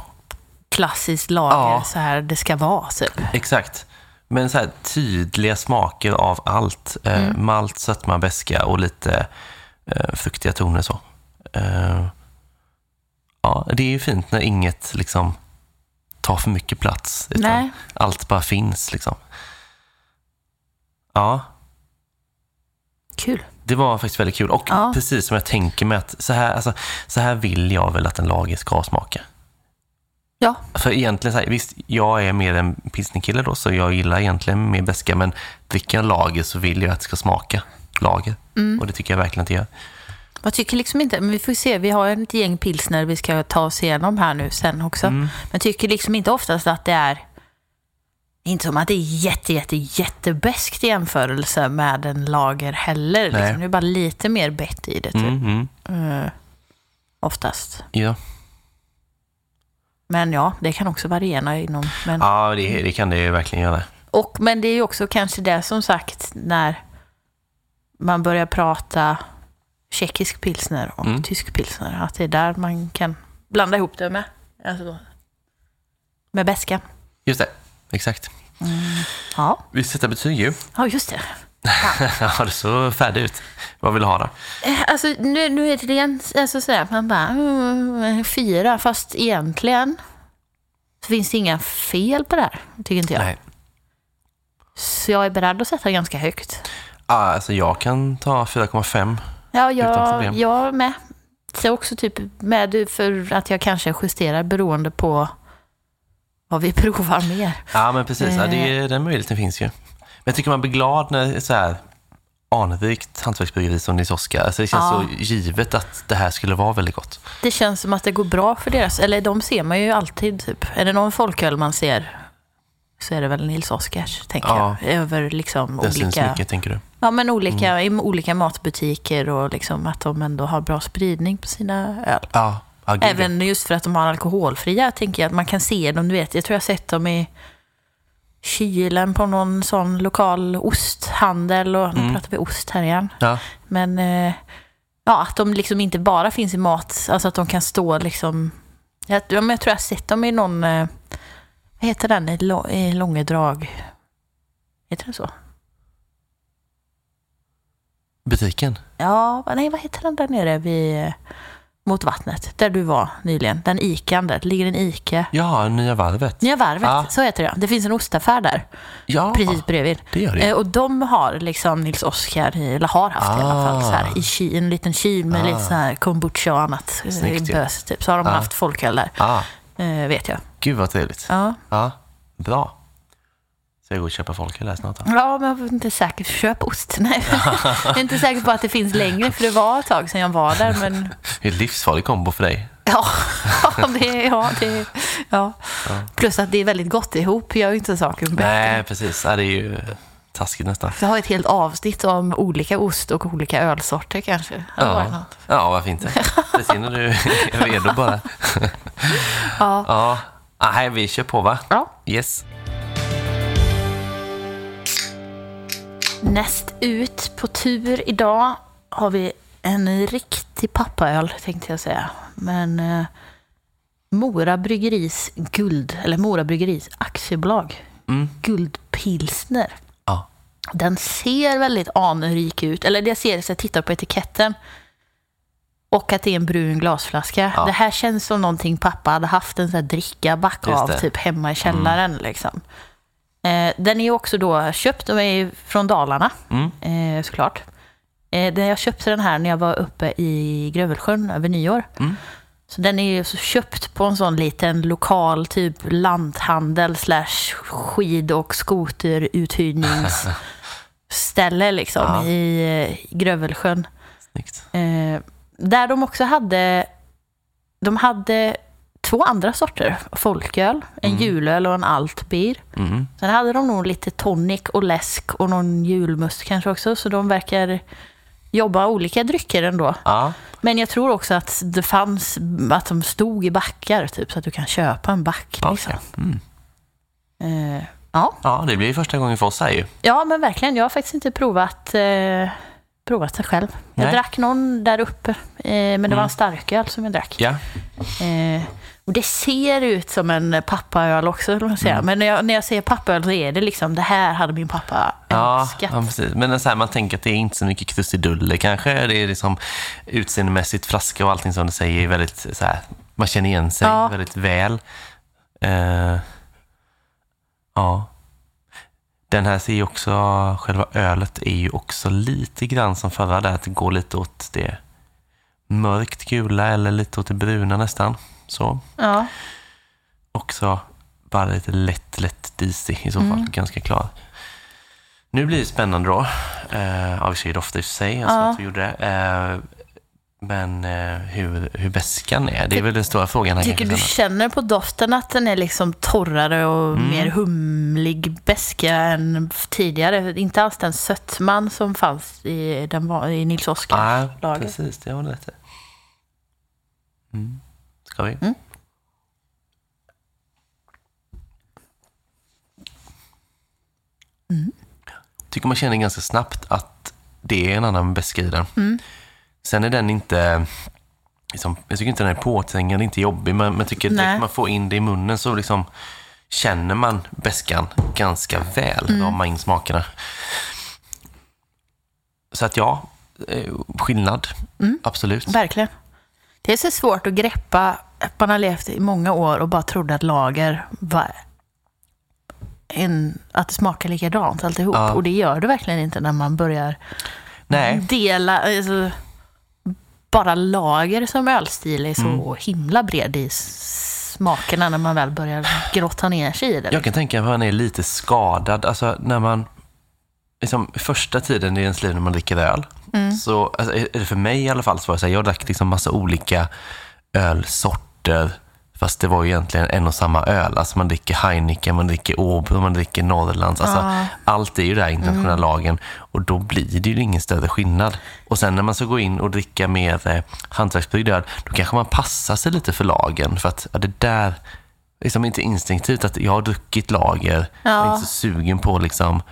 klassiskt lager, Ja. så här det ska vara typ. exakt. Men så här tydliga smaker av allt. Eh, Mm. Malt, sötma, beska och lite eh, fruktiga toner så. Eh, ja, det är ju fint när inget liksom tar för mycket plats. Utan Nej. allt bara finns liksom. Ja, Kul. det var faktiskt väldigt kul. Och Ja. precis som jag tänker mig att så här, alltså, så här vill jag väl att en lager ska smaka. Ja, För egentligen, så här, visst, jag är mer en pilsnerkille då, så jag gillar egentligen mer beska, men dricker jag lager så vill jag att det ska smaka lager. Mm. Och det tycker jag verkligen att det gör. Jag tycker liksom inte, men vi får se, vi har ett gäng pilsner vi ska ta oss igenom här nu sen också. Mm. Men jag tycker liksom inte oftast att det är, inte som att det är jätte, jätte, jättebäst i jämförelse med en lager heller. Liksom. Det är bara lite mer bett i det typ. Mm, mm. Eh, oftast. Ja, Men ja, det kan också variera inom. Men, ja det, det kan det ju verkligen göra. och, men det är ju också kanske det som sagt när man börjar prata tjeckisk pilsner och Mm. tysk pilsner. Att det är där man kan blanda ihop det med. Alltså, med beskan. Just det, exakt. Ja. Vi sätter betyg ju. ja, just det. Ja, det så färdig ut. Vad vill du ha då? Eh, Alltså, nu, nu är det igen alltså, sådär, man bara mm, fyra, fast egentligen så finns det inga fel på det här, tycker inte jag. Nej. Så jag är beredd att sätta ganska högt. Ja, alltså jag kan ta 4,5. Ja, jag, jag med. Så också typ med för att jag kanske justerar beroende på vad vi provar mer. Ja, men precis. Ja, det, Eh. den möjligheten finns ju. Men jag tycker man blir glad när så här anrikt hantverksbryggeri som Nils Oskar. Alltså det känns Ja. så givet att det här skulle vara väldigt gott. Det känns som att det går bra för deras, eller de ser man ju alltid typ. Är det någon folköl man ser så är det väl Nils Oskars, tänker Ja. jag. Över liksom Det syns olika, mycket, tänker du? ja, men olika, Mm. i olika matbutiker och liksom att de ändå har bra spridning på sina öl. Ja, gud, Även just för att de har alkoholfria, tänker jag att man kan se dem. Du vet, jag tror jag har sett dem i kylen på någon sån lokal osthandel. Och nu Mm. pratar vi ost här igen. Ja, Men eh, ja, att de liksom inte bara finns i mat, alltså att de kan stå liksom... Jag, ja, men jag tror jag har sett dem i någon... Eh, vad heter den? I, i Långedrag. Heter den så? butiken. Ja, nej vad heter den där nere vid, mot vattnet? Där du var nyligen. Den Ican där. Det ligger en Ica. Ja, Nya Varvet. Nya Varvet, Ja. så heter det. Det finns en ostaffär där, Ja, precis bredvid. det gör det. Eh, och de har liksom Nils Oskar, eller har haft i alla fall, så här, i ky, en liten kyl med Ah. lite så här kombucha och annat. eh, Snyggt. Bös, typ. Så har de Ah. haft folköl där, Ah, eh, vet jag. gud vad trevligt. Ja. Ja, bra. Så jag går och köpa folköl här snart då. ja, men jag är inte säker. Köp ost. Nej. jag är inte säker på att det finns längre, för det var ett tag sedan jag var där. Men Det är en livsfarlig kombo för dig. ja, det, ja, det, ja. Plus att det är väldigt gott ihop, gör ju inte saken bättre. Nej, precis. Ja, det är ju taskigt nästan. Jag har ett helt avsnitt om olika ost och olika ölsorter kanske. Det Ja, ja varför inte? Precis när du är redo bara. Ja. Ja, nej, vi kör på va? Ja. Yes. Näst ut på tur idag har vi en riktig pappaöl tänkte jag säga. Men eh, Mora Bryggeris guld, eller Mora Bryggeris aktiebolag, Mm. guldpilsner. Ja. Den ser väldigt anrik ut, eller det ser så jag tittar på etiketten. Och att det är en brun glasflaska. Ja. Det här känns som någonting pappa hade haft en sån här drickaback Just av. Mm. typ hemma i källaren. Liksom. Eh, den är också då köpt, de är från Dalarna Mm. eh, såklart. Eh, jag köpte den här när jag var uppe i Grövelsjön över nyår. Mm. Så den är ju köpt på en sån liten lokal typ lanthandel slash skid och skoteruthyrningsställe liksom Ja. i eh, Grövelsjön. Snyggt. Där de också hade, de hade två andra sorter folköl, en julöl och en altbier. Mm. Sen hade de nog lite tonic och läsk och någon julmust kanske också, så de verkar jobba olika drycker ändå. Ja, Men jag tror också att det fanns, att de stod i backar, typ, så att du kan köpa en back. Liksom. Mm. Eh, ja. Ja, det blir första gången för oss här ju. ja, men verkligen. Jag har faktiskt inte provat, eh, provat det själv. Jag Nej. drack någon där uppe, eh, men det var en starköl som jag drack. Ja, Eh, och det ser ut som en pappaöl också, vill man säga. Mm. Men när jag, när jag säger pappaöl så är det liksom, det här hade min pappa ja, ja precis. Men så här, man tänker att det är inte så mycket krusiduller kanske. Det är liksom utseendemässigt, flaska och allting som du säger är väldigt så här, man känner igen sig Ja. väldigt väl. Eh, ja. Den här ser ju också, själva ölet är ju också lite grann som förra där, att det går lite åt det mörkt gula eller lite åt det bruna nästan. Så. Ja. Också bara lite lätt, lätt disig i så fall. Ganska klar. Nu blir det spännande då. Ja, vi ska ju dofta i sig, alltså Ja. att vi gjorde det. Eh, men eh, hur, hur beskan är, det är väl den stora frågan här Tycker du känner på doften att den är liksom torrare och Mm. mer humlig beska än tidigare? Inte alls den sötman som fanns i, den i Nils Oskar. Ja, lager. precis. Det har du rätt i. mm. Ska vi? Mm. Mm. Tycker man känner ganska snabbt att det är en annan den. Mm. Sen är den inte... Liksom, jag tycker inte den är påträngande, inte jobbig, men jag tycker direkt Nej. man får in det i munnen så liksom känner man beskan ganska väl, Mm. ramar in smakerna. Så att ja, eh, skillnad. Mm. Absolut. Verkligen. Det är så svårt att greppa man har levt i många år och bara trodde att lager var en, att det smakar likadant alltihop. Ja. Och det gör det verkligen inte när man börjar Nej, dela, alltså, bara lager som ölstil är så Mm. himla bred i smakerna när man väl börjar grotta ner sig i det. jag kan tänka mig att man är lite skadad. Alltså när man, liksom första tiden i ens liv när man dricker öl, Mm. så alltså, är är det för mig i alla fall så var det så här, jag drack liksom massa olika ölsorter Fast det var ju egentligen en och samma öl. Alltså man dricker Heineken, man dricker Åby, man dricker Norrlands. Alltså Ja. Allt är ju där internationella lagen och då blir det ju ingen större skillnad. Och sen när man ska gå in och dricka mer eh, hantverksbryggd öl, då kanske man passar sig lite för lagen. För att ja, det där, liksom inte instinktivt att jag har druckit lager, jag är Ja. inte så sugen på att liksom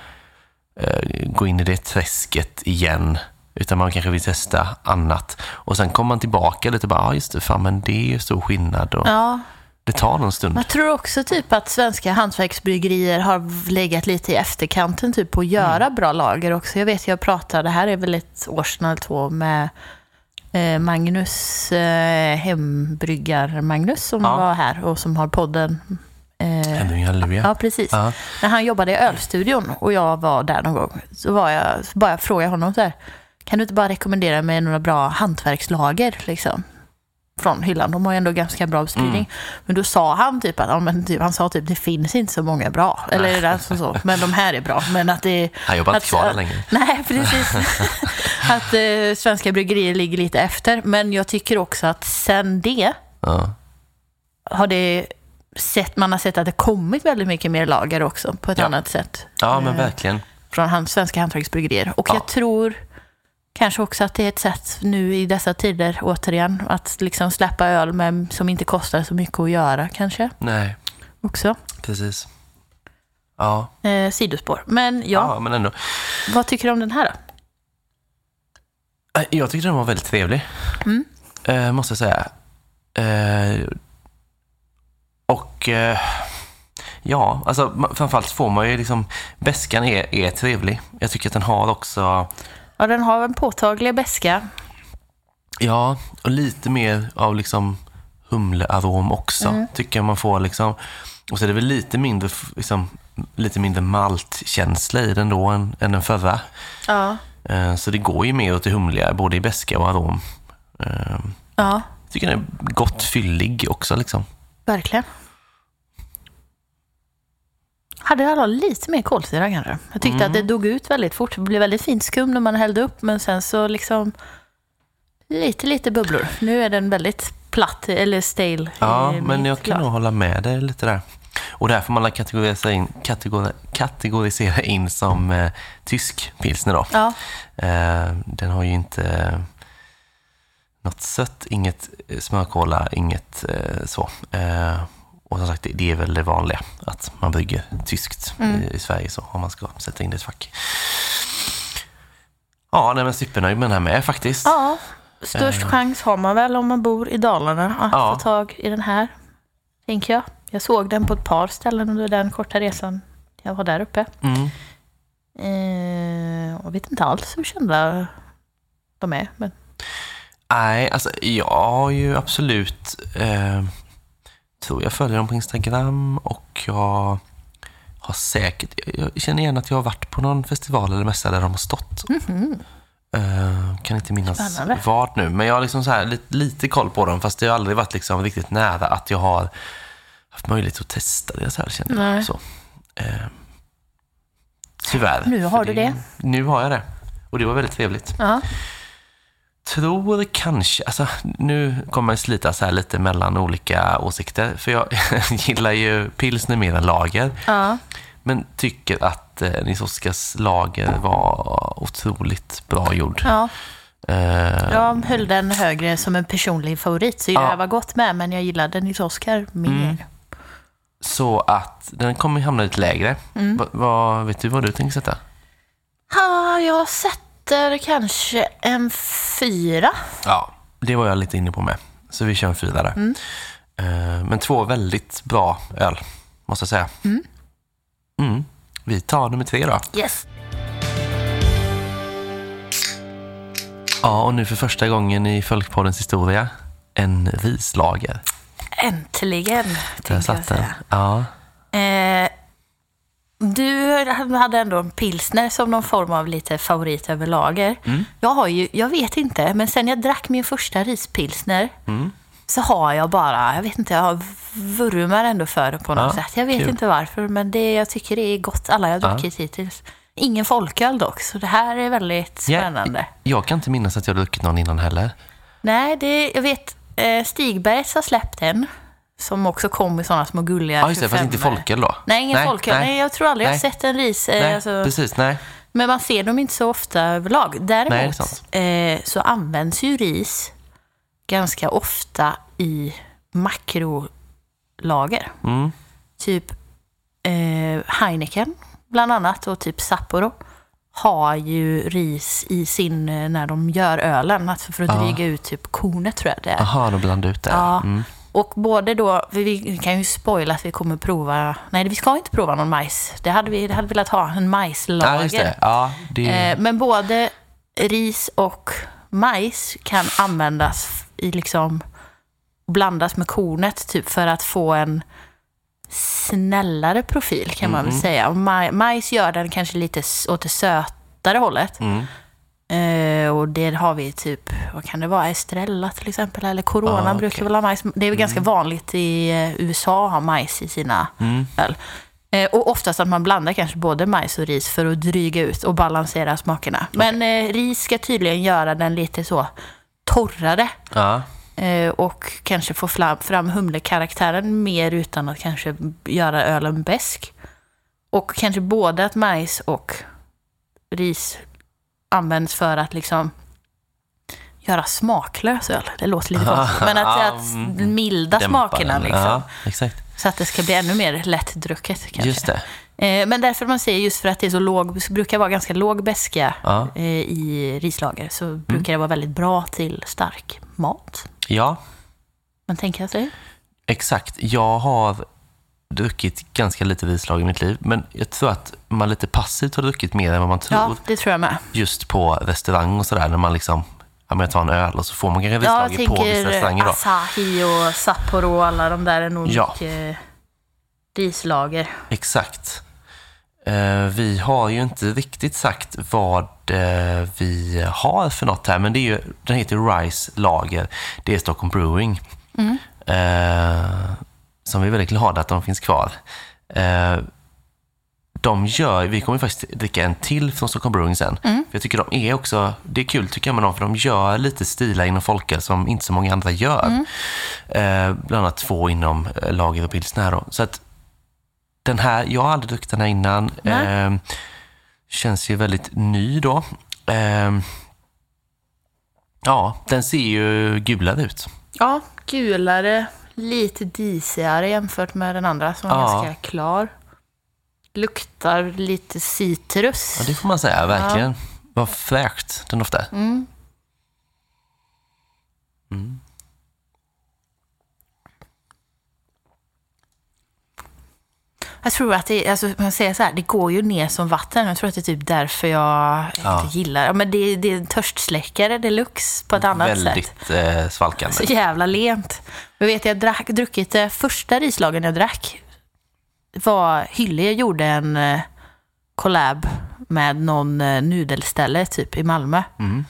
eh, gå in i det träsket igen. Utan man kanske vill testa annat. Och sen kommer man tillbaka lite och bara, ja just det, fan men det är ju stor skillnad. Och Ja, Det tar någon stund. jag tror också typ att svenska hantverksbryggerier har legat lite i efterkanten typ på att göra bra lager också. Jag vet, jag pratade, det här är väl ett år sedan eller två, med eh, Magnus, eh, hembryggar-Magnus som Ja. var här och som har podden. Eh. Ja, precis. Ja. När han jobbade i ölstudion och jag var där någon gång, så var jag, så bara frågade honom så här, kan du inte bara rekommendera mig några bra hantverkslager liksom? Från hyllan. De har ju ändå ganska bra spridning. Mm. Men då sa han typ att, ja, men typ, han sa typ, det finns inte så många bra. Eller är det alltså så? Men de här är bra. Men att det Han jobbar inte kvar där längre. Nej, precis. att eh, svenska bryggerier ligger lite efter. Men jag tycker också att sen det Ja. har det sett, man har sett att det kommit väldigt mycket mer lager också på ett Ja. annat sätt ja, men Eh, verkligen. från hans, svenska hantverksbryggerier. Och Ja. jag tror kanske också att det är ett sätt nu i dessa tider återigen att liksom släppa öl med, som inte kostar så mycket att göra kanske Nej, också. precis. Ja, Eh, sidospår. Men ja, ja. men ändå. vad tycker du om den här då? Eh, Jag tyckte den var väldigt trevlig. Mm. Eh, måste jag säga. Eh, och eh, ja, alltså framförallt får man ju liksom, bäskan är, är trevlig. Jag tycker att den har också, Ja, den har en påtaglig beska. ja, och lite mer av liksom humlearom också. Mm. Tycker jag man får liksom. Och så är det väl lite mindre, liksom, lite mindre maltkänsla i den då än, än den förra. Ja. Eh, så det går ju mer åt det humliga, både i beska och arom. Eh, Ja, jag tycker den är gott fyllig också liksom. verkligen. Hade alla lite mer kolsyra kanske? Jag tyckte Mm. att det dog ut väldigt fort. Det blev väldigt fint skum när man hällde upp, men sen så liksom lite, lite bubblor. Nu är den väldigt platt, eller stale. Ja, men jag kan nog hålla med dig lite där. Och där får man kategorisera in, kategori, kategorisera in som eh, tysk pilsner då. Ja, Eh, den har ju inte eh, något sött, inget eh, smörkola, inget eh, så. Eh, och som sagt, det, är väl det vanliga, att man brygger tyskt Mm. i, i Sverige så, om man ska sätta in det i ett fack. Ja, nej, men supernöjd med den här med faktiskt. ja. Störst chans har man väl om man bor i Dalarna att Ja. få tag i den här, tänker jag. Jag såg den på ett par ställen under den korta resan jag var där uppe. Mm. Eh, jag vet inte alls hur kända de är. Men Nej, alltså jag har ju absolut, eh, tror jag följer dem på Instagram och jag har säkert, jag känner igen att jag har varit på någon festival eller mässa där de har stått. Eh, kan inte minnas Spännande. vad nu, men jag har liksom så här lite, lite koll på dem fast det har aldrig varit liksom riktigt nära att jag har haft möjlighet att testa deras öl känner Nej. jag. Så, eh, tyvärr. Nu har du det. Nu har jag det. Och det var väldigt trevligt ja, tror kanske, alltså nu kommer jag slita så här lite mellan olika åsikter. För jag gillar ju pilsner mer än lager. ja, Men tycker att eh, Nils Oskars lager var otroligt bra gjord. ja. Eh, Jag höll den högre som en personlig favorit. Så Ja. jag var gott med, men jag gillade Nils Oskar mer. Mm. Så att den kommer hamna lite lägre. Mm. Va, vad, vet du vad du tänker sätta? Ja, jag sätter kanske en fyra. Ja, det var jag lite inne på med. Så vi kör en fyra där. Mm. Eh, men två väldigt bra öl, måste jag säga. Mm. Mm. Vi tar nummer tre då. Yes. Ja, och nu för första gången i Folkpoddens historia, en rislager. Äntligen, tänkte jag satt den. säga. Ja. Eh, du hade ändå en pilsner som någon form av lite favorit över lager. Mm. Jag har ju, jag vet inte, men sen jag drack min första rispilsner Mm. så har jag bara, jag vet inte, jag vurmar ändå för det på något Ja, sätt. Jag vet kul. inte varför, men det, jag tycker det är gott, alla jag har Ja. druckit hittills. Ingen folköl dock, så det här är väldigt spännande. Jag kan inte minnas att jag har druckit någon innan heller. Nej, det, jag vet, eh, Stigbergs har släppt en Som också kom i sådana små gulliga Ja, just det, fast 25 inte folköl då. Nej, ingen folköl. Nej. jag tror aldrig jag har Nej. sett en ris. eh, Nej, alltså, precis. Nej. men man ser dem inte så ofta överlag. Däremot Nej, eh, så används ju ris ganska ofta i makrolager. Mm. Typ eh, Heineken bland annat och typ Sapporo har ju ris i sin, eh, när de gör ölen, alltså för att Ja. dryga ut typ kornet tror jag det är. Aha, de blandar ut det. Ja. Mm. Och både då, vi kan ju spoila att vi kommer prova, nej vi ska inte prova någon majs. Det hade vi det hade velat ha, en majslager. Ja, det. Ja, det Eh, men både ris och majs kan användas i liksom blandas med kornet typ för att få en snällare profil kan man väl Mhm. säga. Och maj, majs gör den kanske lite åt det sötare hållet. Mm. Eh, och det har vi typ, vad kan det vara, Estrella till exempel, eller Corona Ah, okej. brukar väl ha majs. Det är väl ganska vanligt i eh, USA att ha majs i sina Mm. öl. Eh, och oftast att man blandar kanske både majs och ris för att dryga ut och balansera smakerna. Men eh, ris ska tydligen göra den lite så torrare Ja. eh, och kanske få fram, fram humlekaraktären mer utan att kanske göra ölen besk. Och kanske både att majs och ris används för att liksom göra smaklös öl. Det låter lite konstigt. Men att, att Mm. milda Dämpa smakerna den. liksom. Ja, exakt. Så att det ska bli ännu mer lättdrucket kanske. Just det. Eh, men därför man säger just för att det är så låg, brukar vara ganska låg beska Ja. Mm. eh, i rislager så brukar det vara väldigt bra till stark mat. ja, Man tänker sig. exakt. Jag har druckit ganska lite rislag i mitt liv, men jag tror att man lite passivt har druckit mer än vad man tror. Ja, det tror jag med. Just på restaurang och sådär, när man liksom ja, men jag tar en öl och så får man kanske Ja, jag rislager på vissa restauranger då. Asahi och Sapporo och alla de där är nog Ja. mycket rislager. Exakt. Eh, vi har ju inte riktigt sagt vad eh, vi har för något här, men det är ju, den heter Rice Lager. Det är Stockholm Brewing. Eh, som vi är väldigt glada att de finns kvar. Eh, de gör, vi kommer faktiskt dricka en till från Stockholm Brewing sen. För jag tycker de är också, det är kul tycker jag med dem, för de gör lite stilar inom folköl som inte så många andra gör. Eh, bland annat två inom eh, lager och pilsner. Så att den här, jag har aldrig druckit den här innan. Eh, känns ju väldigt ny då. Eh, ja, den ser ju gulare ut. Ja, gulare, lite disigare jämfört med den andra som var Ja. ganska klar. Luktar lite citrus. Ja, det får man säga, verkligen. Vad fräscht den doftar. Mm. Jag tror att det, alltså man säger så här, det går ju ner som vatten. Jag tror att det är typ därför jag Ja. inte gillar men det. Det är en törstsläckare deluxe på ett annat sätt. Väldigt eh, svalkande. Så jävla lent. Jag vet, jag drack, druckit det första rislagen jag drack. var Hyllie gjorde en eh, collab med någon eh, nudelställe typ i Malmö. Mm.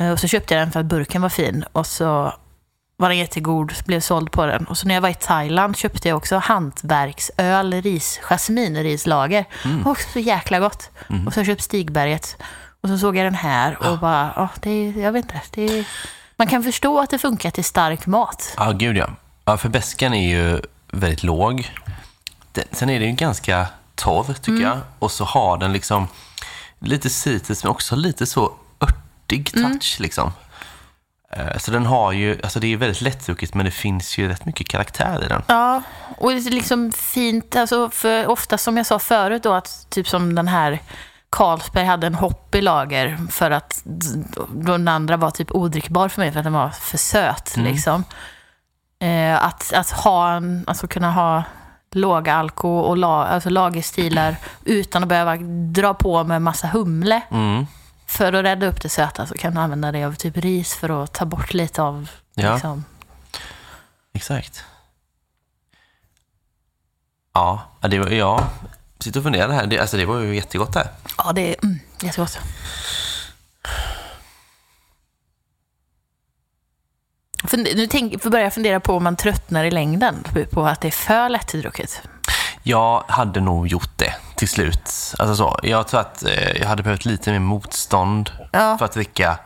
Eh, Och så köpte jag den för att burken var fin och så var den jättegod, blev såld på den. Och så när jag var i Thailand köpte jag också hantverksöl, ris, jasminrislager. Också så jäkla gott. Och så har jag köpt Stigberget. Och så såg jag den här och bara, ja, det är, jag vet inte. Det är, man kan förstå att det funkar till stark mat. Ja, gud ja. ja. För beskan är ju väldigt låg. Den, sen är den ju ganska torr, tycker Mm. jag. Och så har den liksom lite citrus, men också lite så örtig Mm. touch. Liksom. Eh, Så den har ju, alltså det är väldigt lättdrucket, men det finns ju rätt mycket karaktär i den. Ja, och det är liksom fint, alltså för ofta som jag sa förut då, att typ som den här Carlsberg hade en hopp i lager för att den andra var typ odrickbar för mig för att den var för söt. Liksom. Eh, att, att ha en, alltså kunna ha låga alko och la, alltså lagerstilar utan att behöva dra på med massa humle. Mm. För att rädda upp det söta så kan du använda det av typ ris för att ta bort lite av Ja. liksom, Exakt. Ja, det var, ja. Sitter och funderar här. Det, alltså det var ju jättegott där. Ja, det är mm, jättegott. Funde- Nu tänk, får börja fundera på om man tröttnar i längden på att det är för lättdrucket. Jag hade nog gjort det till slut. Alltså så, jag tror att eh, jag hade behövt lite mer motstånd Ja. för att dricka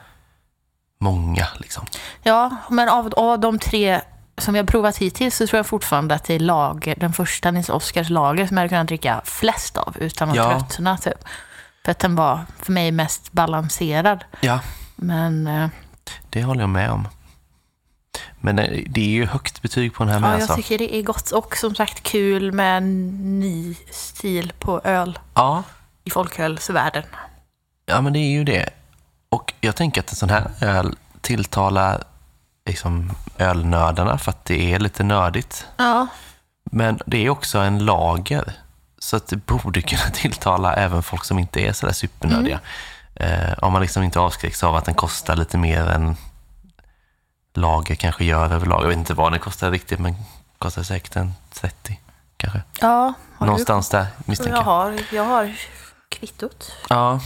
många. Liksom. Ja, men av, av de tre som vi har provat hittills så tror jag fortfarande att det är lager, den första Nils Oskars lager som jag hade kunnat dricka flest av utan att Ja. tröttna. Typ. För att den var för mig mest balanserad. Ja, Men eh, det håller jag med om. Men eh, det är ju högt betyg på den här med ja, jag alltså. tycker det är gott och som sagt kul med en ny stil på öl Ja, i folkölsvärlden. ja, men det är ju det. Och jag tänker att en sån här öl tilltalar liksom ölnördarna för att det är lite nördigt. Ja, Men det är också en lager. Så att det borde kunna tilltala även folk som inte är sådär supernördiga. Eh, om man liksom inte avskräcks av att den kostar lite mer än lager kanske gör överlag. Jag vet inte vad den kostar riktigt, men kostar säkert en 30 kanske. ja har Någonstans där du? misstänker Jag har, jag har kvittot. Ja,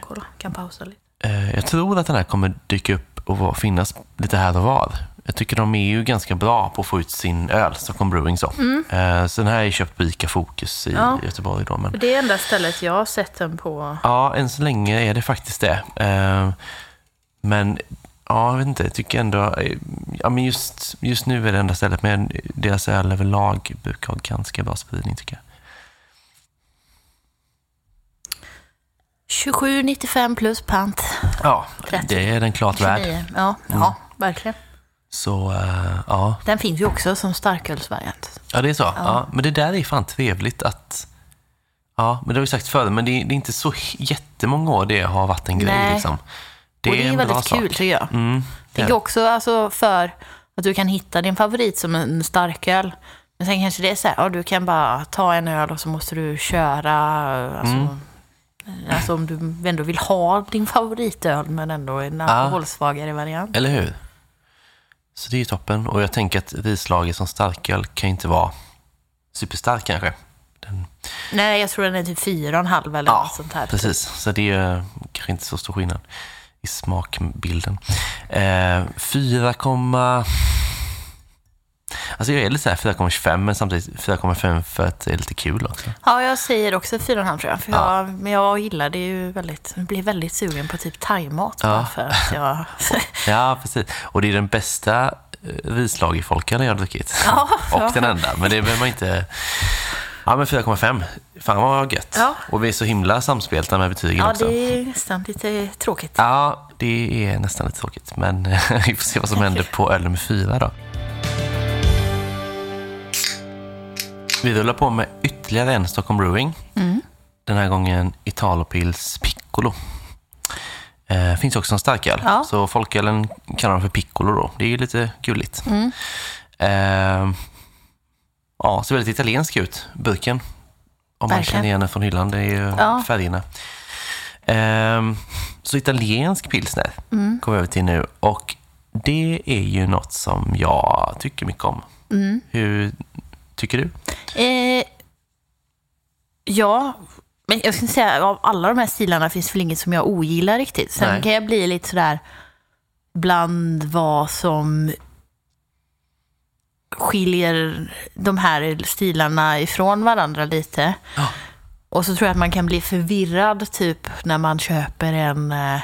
Kolla, kan pausa lite. eh, jag tror att den här kommer dyka upp och finnas lite här och var. Jag tycker de är ju ganska bra på att få ut sin öl, Stockholm Brewing så. Eh, så den här är köpt på Ica Fokus i Ja. Göteborg då. Men... Det är enda stället jag har sett den på. Ja, än så länge är det faktiskt det. Eh, men ja, jag vet inte, jag tycker ändå... eh, Ja, men just, just nu är det enda stället, men deras öl överlag brukar ha ganska bra spridning tycker jag. 27,95 plus pant. Ja, 30. det är den klart värd. 29. Ja, ja verkligen. Så eh, ja. Den finns ju också som starkölsvariant. ja, det är så. Ja. men det där är fan trevligt att... Ja, men det har vi sagt förr, men det är, det är inte så jättemånga år det har varit en grej. Nej. Liksom. Det och det är, bra väldigt sak. kul tycker jag. Mm, det är Tänker också alltså, för att du kan hitta din favorit som en starköl. Men sen kanske det är så här, ja, du kan bara ta en öl och så måste du köra. Alltså, Mm. alltså om du ändå vill ha din favoritöl men ändå en alkoholsvagare variant. Eller hur? Så det är ju toppen. Och jag tänker att rislager som starköl kan ju inte vara superstark kanske. Den, Nej, jag tror den är typ fyra och en halv eller något sånt här. precis. Så det är eh, kanske inte så stor skillnad i smakbilden. Eh, 4, Alltså jag är lite såhär 4,25 men samtidigt 4,5 för att det är lite kul också. Ja, jag säger också fyra och en halv tror jag. För Ja. jag men jag gillar det ju väldigt. Jag blir väldigt sugen på typ thaimat Ja. bara för att jag... Ja, precis. Och det är den bästa eh, rislagerfolkölen jag har druckit. Ja, och den enda. Men det behöver man inte... Ja, men 4,5. Fan vad gött. Ja. Och vi är så himla samspelta med betygen Ja, också. det är nästan lite tråkigt. Ja, det är nästan lite tråkigt. Men vi får se vad som händer på öl nummer fyra då. Vi rullar på med ytterligare en Stockholm Brewing. Mm. Den här gången Italopils Piccolo. Eh, finns också en starköl. Ja. Så folkölen kallar de för Piccolo då. Det är ju lite gulligt. Mm. Eh, ja, ser väldigt italiensk ut, burken. Om man känner igen den från hyllan. Det är ju Ja. färgerna. Ehm, så italiensk pilsner Mm. kommer vi över till nu. Och det är ju något som jag tycker mycket om. Mm. Hur tycker du? Eh, ja, men jag skulle säga av alla de här stilarna finns väl inget som jag ogillar riktigt. Sen Nej. kan jag bli lite sådär bland vad som skiljer de här stilarna ifrån varandra lite. Ja. Och så tror jag att man kan bli förvirrad typ när man köper en eh,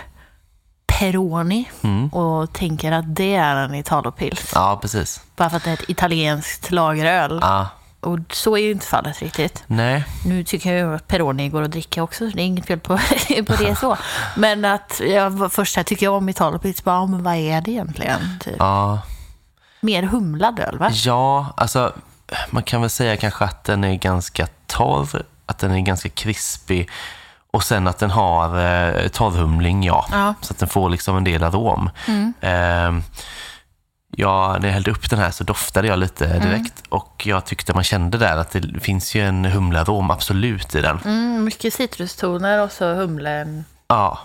Peroni Mm. och tänker att det är en Italopils. Ja, precis. Bara för att det är ett italienskt lageröl. Ja, Och så är ju inte fallet riktigt. nej. Nu tycker jag ju att Peroni går att dricka också, så det är inget fel på, på det så. Men att jag först här tycker jag om Italopils, bara, men vad är det egentligen? Typ. Ja. Mer humlad öl, va? ja, alltså man kan väl säga kanske att den är ganska torr, att den är ganska krispig och sen att den har eh, torrhumling, ja. Ja. Så att den får liksom en del arom. Mm. Eh, ja, när jag hällde upp den här så doftade jag lite Mm. direkt och jag tyckte man kände där att det finns ju en humlearom absolut i den. Mm, mycket citrustoner och så humlen. Ja,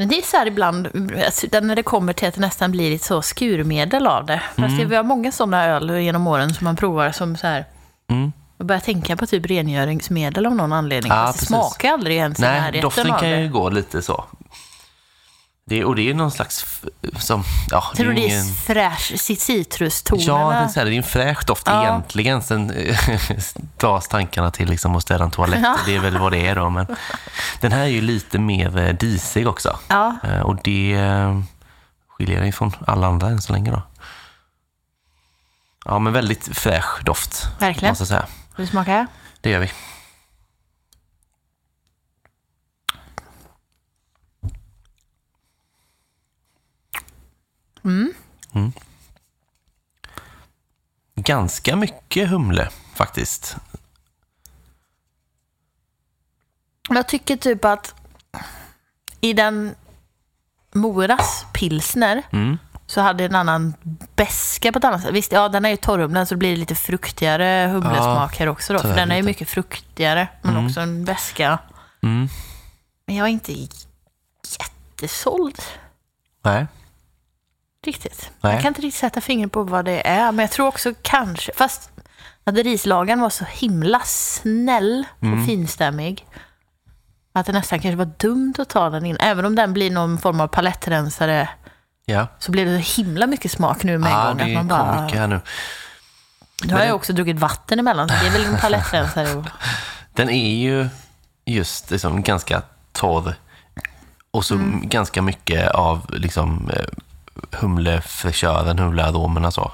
Men det är så här ibland, alltså, när det kommer till att det nästan blir lite så skurmedel av det. Fast det, vi har många sådana öl genom åren som man provar som så här, mm. jag börjar tänka på typ rengöringsmedel av någon anledning. Ja, Fast det smakar aldrig ens i Nej, närheten doften av kan det. ju gå lite så. Det, och det är någon slags, som, ja, Tror du det det är ingen... fräsch, citrustonerna? Ja, det är, det är en fräsch doft Ja. egentligen. Sen dras tankarna till liksom att städa en toalett. Ja. Det är väl vad det är då. Men den här är ju lite mer eh, disig också. Ja, Eh, Och det eh, skiljer den från alla andra än så länge då. Ja, men väldigt fräsch doft. Verkligen. Måste jag säga. Vill du smaka? Det gör vi. Mm. Ganska mycket humle faktiskt. Jag tycker typ att i den Moras pilsner Mm. så hade en annan beska på ett annat sätt. Visst, ja den är ju torrhumlen så det blir lite fruktigare humlesmak här också då. För den är ju mycket fruktigare, men också en beska. Mm. Men jag är inte jättesåld Nej. Riktigt. Nej. Jag kan inte riktigt sätta fingret på vad det är, men jag tror också kanske, fast att rislagaren var så himla snäll och Mm. finstämmig. Att det nästan kanske var dumt att ta den in. Även om den blir någon form av palettrensare Ja. så blir det så himla mycket smak nu med en Ja, gång. det Att man bara, mycket här nu. nu har jag också druckit vatten emellan, så det är väl en palettrensare. Och, Den är ju just liksom ganska torr och så Mm. ganska mycket av liksom humlefräschören, humlearomerna så.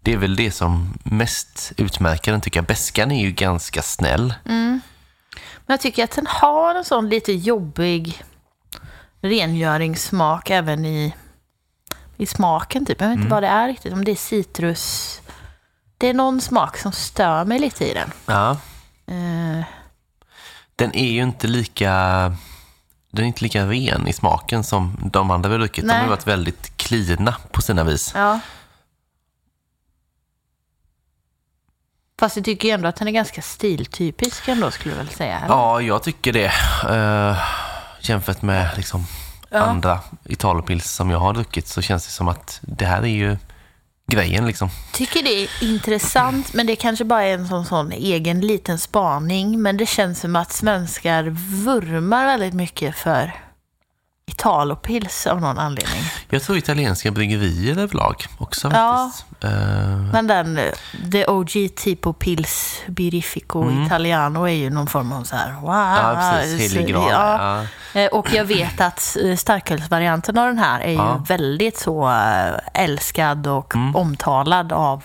Det är väl det som mest utmärker den tycker jag. Beskan är ju ganska snäll. men jag tycker att den har en sån lite jobbig rengöringssmak även i, i smaken. Typ. Jag vet Mm. inte vad det är riktigt, om det är citrus. Det är någon smak som stör mig lite i den. Ja. Eh, Den är ju inte lika den är inte lika ren i smaken som de andra vi har druckit. De har varit väldigt klina på sina vis. ja. Fast jag tycker ändå att den är ganska stiltypisk ändå skulle jag väl säga. eller? Ja, jag tycker det. Uh, jämfört med liksom Ja. andra Italopils som jag har druckit så känns det som att det här är ju grejen liksom. tycker det är intressant, men det kanske bara är en sån, sån egen liten spaning. Men det känns som att svenskar vurmar väldigt mycket för Italopils av någon anledning. Jag tror italienska bryggerier överlag också Ja. faktiskt. Eh, Men den, the OG tipo Pils Birifico Italiano är ju någon form av så här, wow. Mm. ja, precis. Helig ja. Ja. Eh, Och jag vet att eh, starkölsvarianten av den här är ju Ja. väldigt så älskad och Mm. omtalad av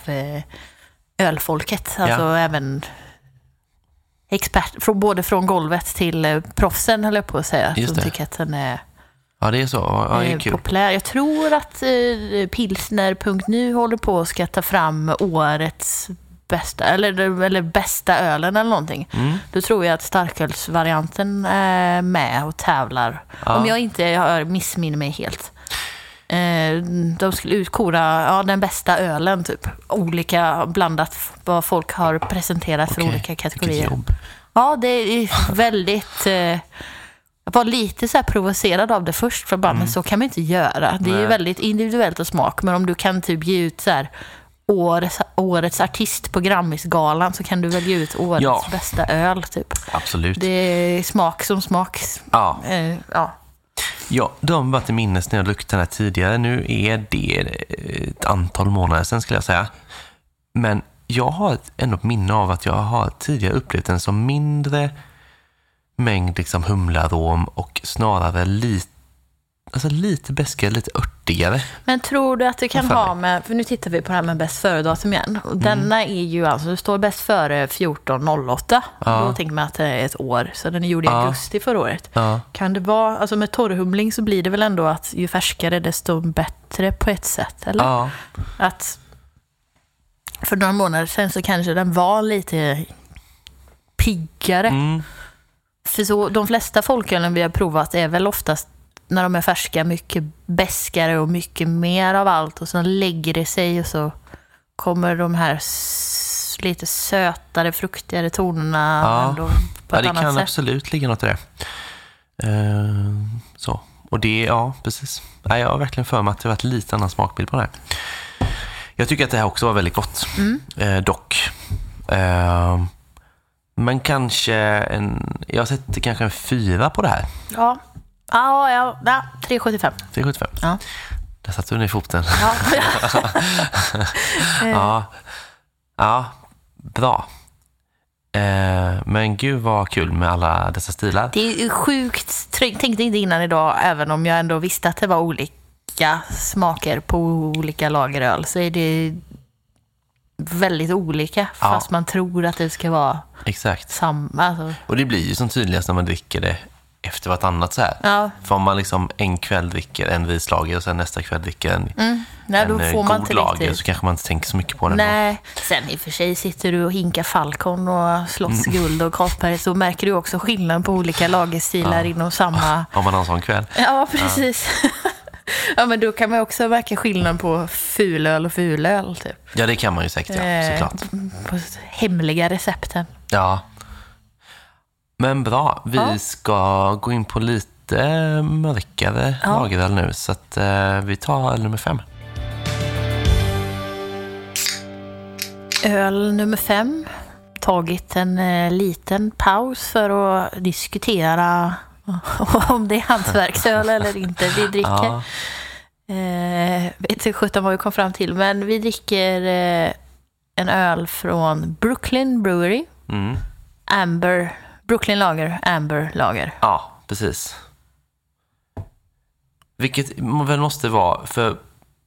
ölfolket. Alltså även expert, både från golvet till proffsen höll jag på att säga. Just Som det. tycker att den är, ja, det är så. Ja, det är är kul. populär. Jag tror att eh, Pilsner.nu håller på att ska ta fram årets bästa, eller, eller bästa ölen eller någonting. Mm. Då tror jag att starkölsvarianten är med och tävlar. Ja. Om jag inte har missminner mig helt. Eh, De skulle utkora ja, den bästa ölen, typ. Olika, blandat vad folk har presenterat för olika kategorier. Ja, det är väldigt... Eh, jag var lite så provocerad av det först, för bara, men så kan man inte göra. Det är ju Nej. väldigt individuellt och smak, men om du kan typ ge ut så här årets, årets artist på Grammisgalan så kan du väl ge ut årets Ja. bästa öl, typ. Absolut. Det är smak som smak. Ja. Eh, ja. Ja, de var till minnes när jag luktade den här tidigare. Nu är det ett antal månader sedan skulle jag säga. Men jag har ändå ett minne av att jag har tidigare upplevt den som mindre mängd liksom humlearom och snarare lite, alltså lite bäskare, lite örtigare. Men tror du att det kan ha med, för nu tittar vi på det här med bäst före-datum igen. Mm. Och denna är ju alltså, det står bäst före 14.08. Ja. Då tänker man att det är ett år, så den är gjord i Ja. augusti förra året. Ja, Kan det vara, alltså med torrhumling så blir det väl ändå att ju färskare desto bättre på ett sätt, eller? ja, Att för några månader sedan så kanske den var lite piggare. mm, För så, de flesta folkölen vi har provat är väl oftast när de är färska mycket bäskare och mycket mer av allt och sen lägger det sig och så kommer de här lite sötare, fruktigare tonerna Ja. ändå ja på ett det annat kan sätt. absolut ligga något i det. Eh, så. Och det, ja precis. Nej, jag har verkligen för mig att det varit lite annan smakbild på det här. Jag tycker att det här också var väldigt gott. Mm. Eh, dock. Eh, men kanske en, jag sätter kanske en fyra på det här. Ja, ja, ja, ja 3,75. 3,75. Ja. Där satte du ner foten. Ja. Ja, ja bra. Eh, men gud vad kul med alla dessa stilar. Det är ju sjukt, tr- tänkte inte innan idag, även om jag ändå visste att det var olika smaker på olika lageröl, så är det väldigt olika. Fast man tror att det ska vara Exakt. samma. Alltså, Och det blir ju som tydligast när man dricker det efter vartannat så här. ja, För om man liksom en kväll dricker en vislager och sen nästa kväll dricker en, nej, då en eh, god lager riktigt. så kanske man inte tänker så mycket på då. Nej, sen i och för sig sitter du och hinkar Falcon och slåss guld och Carlsberg så märker du också skillnad på olika lagerstilar inom samma... Om man har en sån kväll. Ja, precis. Ja. men då kan man också märka skillnad på fulöl och fulöl, typ. Ja, det kan man ju säkert, ja, Eh, såklart. På hemliga recepten. Ja. Men bra, vi Ja. ska gå in på lite mörkare Ja. lageröl nu. Så att, eh, vi tar öl nummer fem. Öl nummer fem. Tagit en eh, liten paus för att diskutera om det är hantverksöl eller inte vi dricker. Ja, Eh, vet inte sjutton vad vi kom fram till, men vi dricker eh, en öl från Brooklyn Brewery. mm. Amber, Brooklyn Lager, Amber Lager. ja precis. Vilket väl måste vara, för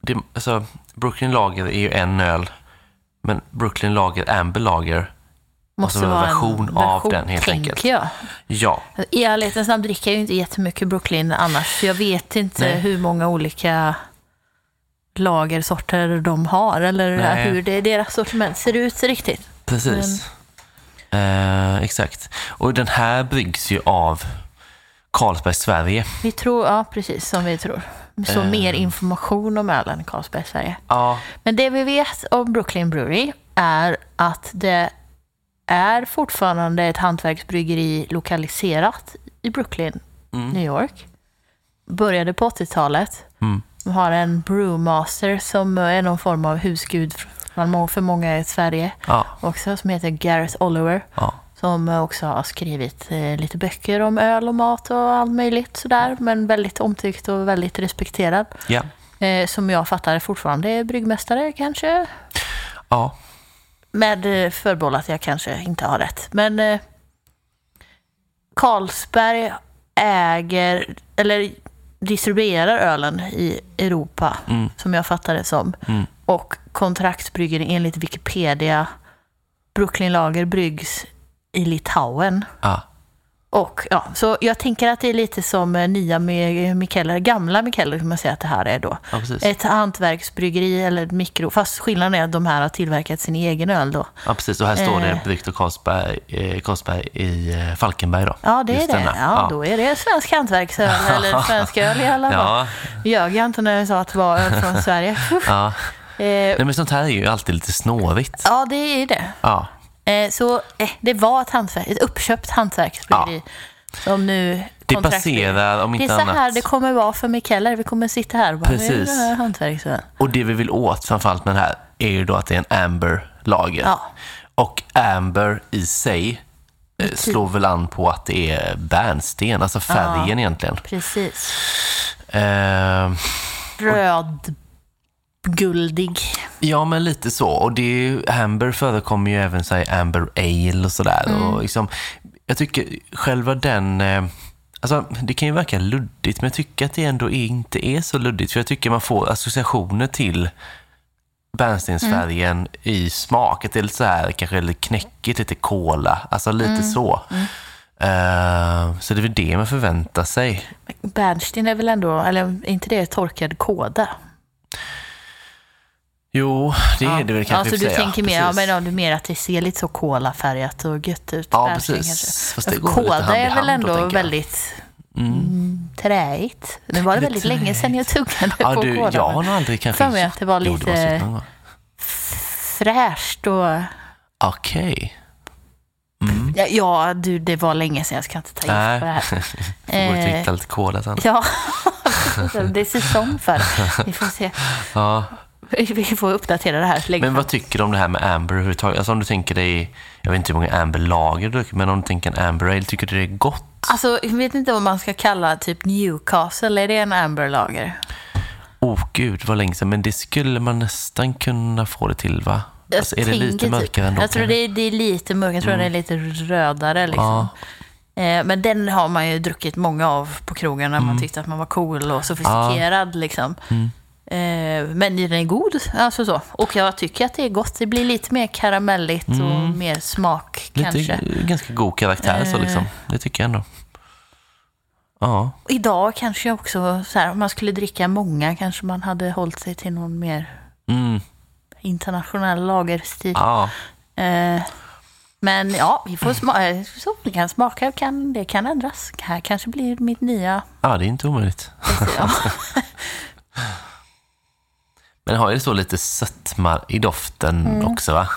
det, alltså, Brooklyn Lager är ju en öl, men Brooklyn Lager Amber Lager, Måste Alltså en vara version av den, helt tänker enkelt. Jag. ja, I ärlighetens namn dricker jag ju inte jättemycket Brooklyn annars, jag vet inte Nej. hur många olika lagersorter de har eller Nej. hur det, deras sortiment ser ut riktigt. precis. Eh, exakt. Och den här bryggs ju av Carlsberg Sverige. Vi tror, ja precis som vi tror. Så Eh. mer information om ölen Carlsberg Sverige. Ja, Men det vi vet om Brooklyn Brewery är att det är fortfarande ett hantverksbryggeri lokaliserat i Brooklyn, New York. Började på 80-talet. Mm. De har en brewmaster som är någon form av husgud för många i Sverige ja, också, som heter Gareth Oliver. ja. Som också har skrivit eh, lite böcker om öl och mat och allt möjligt sådär. Men väldigt omtyckt och väldigt respekterad. ja. Eh, som jag fattar fortfarande är bryggmästare kanske. ja. Med eh, förbehåll att jag kanske inte har rätt. Men eh, Carlsberg äger, eller distribuerar ölen i Europa, Mm. som jag fattar det som. Mm. Och kontraktsbryggeri enligt Wikipedia, Brooklyn Lager bryggs i Litauen. ja. Och ja, så jag tänker att det är lite som eh, nya Mi- Mikkeller, gamla Mikkeller kan man säga att det här är då. ja. Ett hantverksbryggeri eller mikro, fast skillnaden är att de här har tillverkat sin egen öl då. Ja, precis. Och här står det Eh. bryggt och Carlsberg, eh, i eh, Falkenberg då. Ja, det är Just det. denna. Ja, då är det svensk hantverksöl eller svensk öl i alla fall. Ja, Ljög jag inte när jag sa att det var öl från Sverige? ja. eh, Nej, men sånt här är ju alltid lite snårigt. ja, det är det. Ja, Eh, så eh, det var ett hantverk, ett uppköpt hantverksbryggeri. Som nu det passerar om Det är inte så här annat. det kommer vara för Mikkeller. Vi kommer sitta här och bara, Precis. "Nu är det här. Och det vi vill åt framförallt med den här är ju då att det är en amber-lager. Ja. Och amber i sig eh, slår väl an på att det är bärnsten, alltså färgen egentligen. Precis. Eh, Rödguldig. Ja, men lite så. Och det är ju, Amber förekommer ju även så här, Amber Ale och sådär. Och liksom, jag tycker själva den... Eh, alltså, det kan ju verka luddigt, men jag tycker att det ändå inte är så luddigt. För jag tycker man får associationer till bärnstensfärgen i smak. Att det är lite så här, kanske lite knäckigt, lite cola. Alltså lite så. Eh, så det är väl det man förväntar sig. Bernstein är väl ändå, eller är inte det torkad kåda? Jo, det är det väl kanske Ja, så i och du sig, tänker mer, ja, men ja, du mer att det ser lite så kolafärgat och gött ut. Ja, precis. Fast kanske. det går väl lite Kåda är väl då, ändå jag. väldigt mm. träigt. Nu var det väldigt länge sedan jag tuggade Ja, på du, kåda. jag har nog aldrig kanske... För mig att det var Jo, lite- var så någon gång. Fräscht och... Okej. Ja, ja, du, det var länge sedan. Jag ska inte ta Nej. gift på det här. Får gå och Eh, hitta lite cola sen. Ja, det är säsong för det. Vi får se. Ja. Vi får uppdatera det här Men vad tycker du om det här med Amber överhuvudtaget? Alltså om du tänker dig, jag vet inte hur många Amber-lager du men om du tänker en Amber Ale, tycker du det är gott? Alltså, jag vet inte vad man ska kalla typ Newcastle. Är det en Amber-lager? Oh gud, vad länge sedan, men det skulle man nästan kunna få det till va? Alltså, är det lite tänker mörkare typ, ändå? Jag tror det är, det är lite mörkare. Jag tror det är lite rödare liksom. Ja. Eh, Men den har man ju druckit många av på krogen när Mm. man tyckte att man var cool och sofistikerad. Liksom. Eh, men den är god, alltså så. Och jag tycker att det är gott. Det blir lite mer karamelligt och Mm. mer smak Lite kanske. ganska god karaktär så Eh. liksom. Det tycker jag ändå. Ja, Idag kanske jag också, så här, om man skulle dricka många kanske man hade hållit sig till någon mer mm. internationell lagerstil. ja. Eh, men ja, vi får smaka. Så vi kan smaka, kan, det kan ändras. Det här kanske blir mitt nya... ja, det är inte omöjligt. Ja. Men har ju så lite sötma i doften Mm. också va?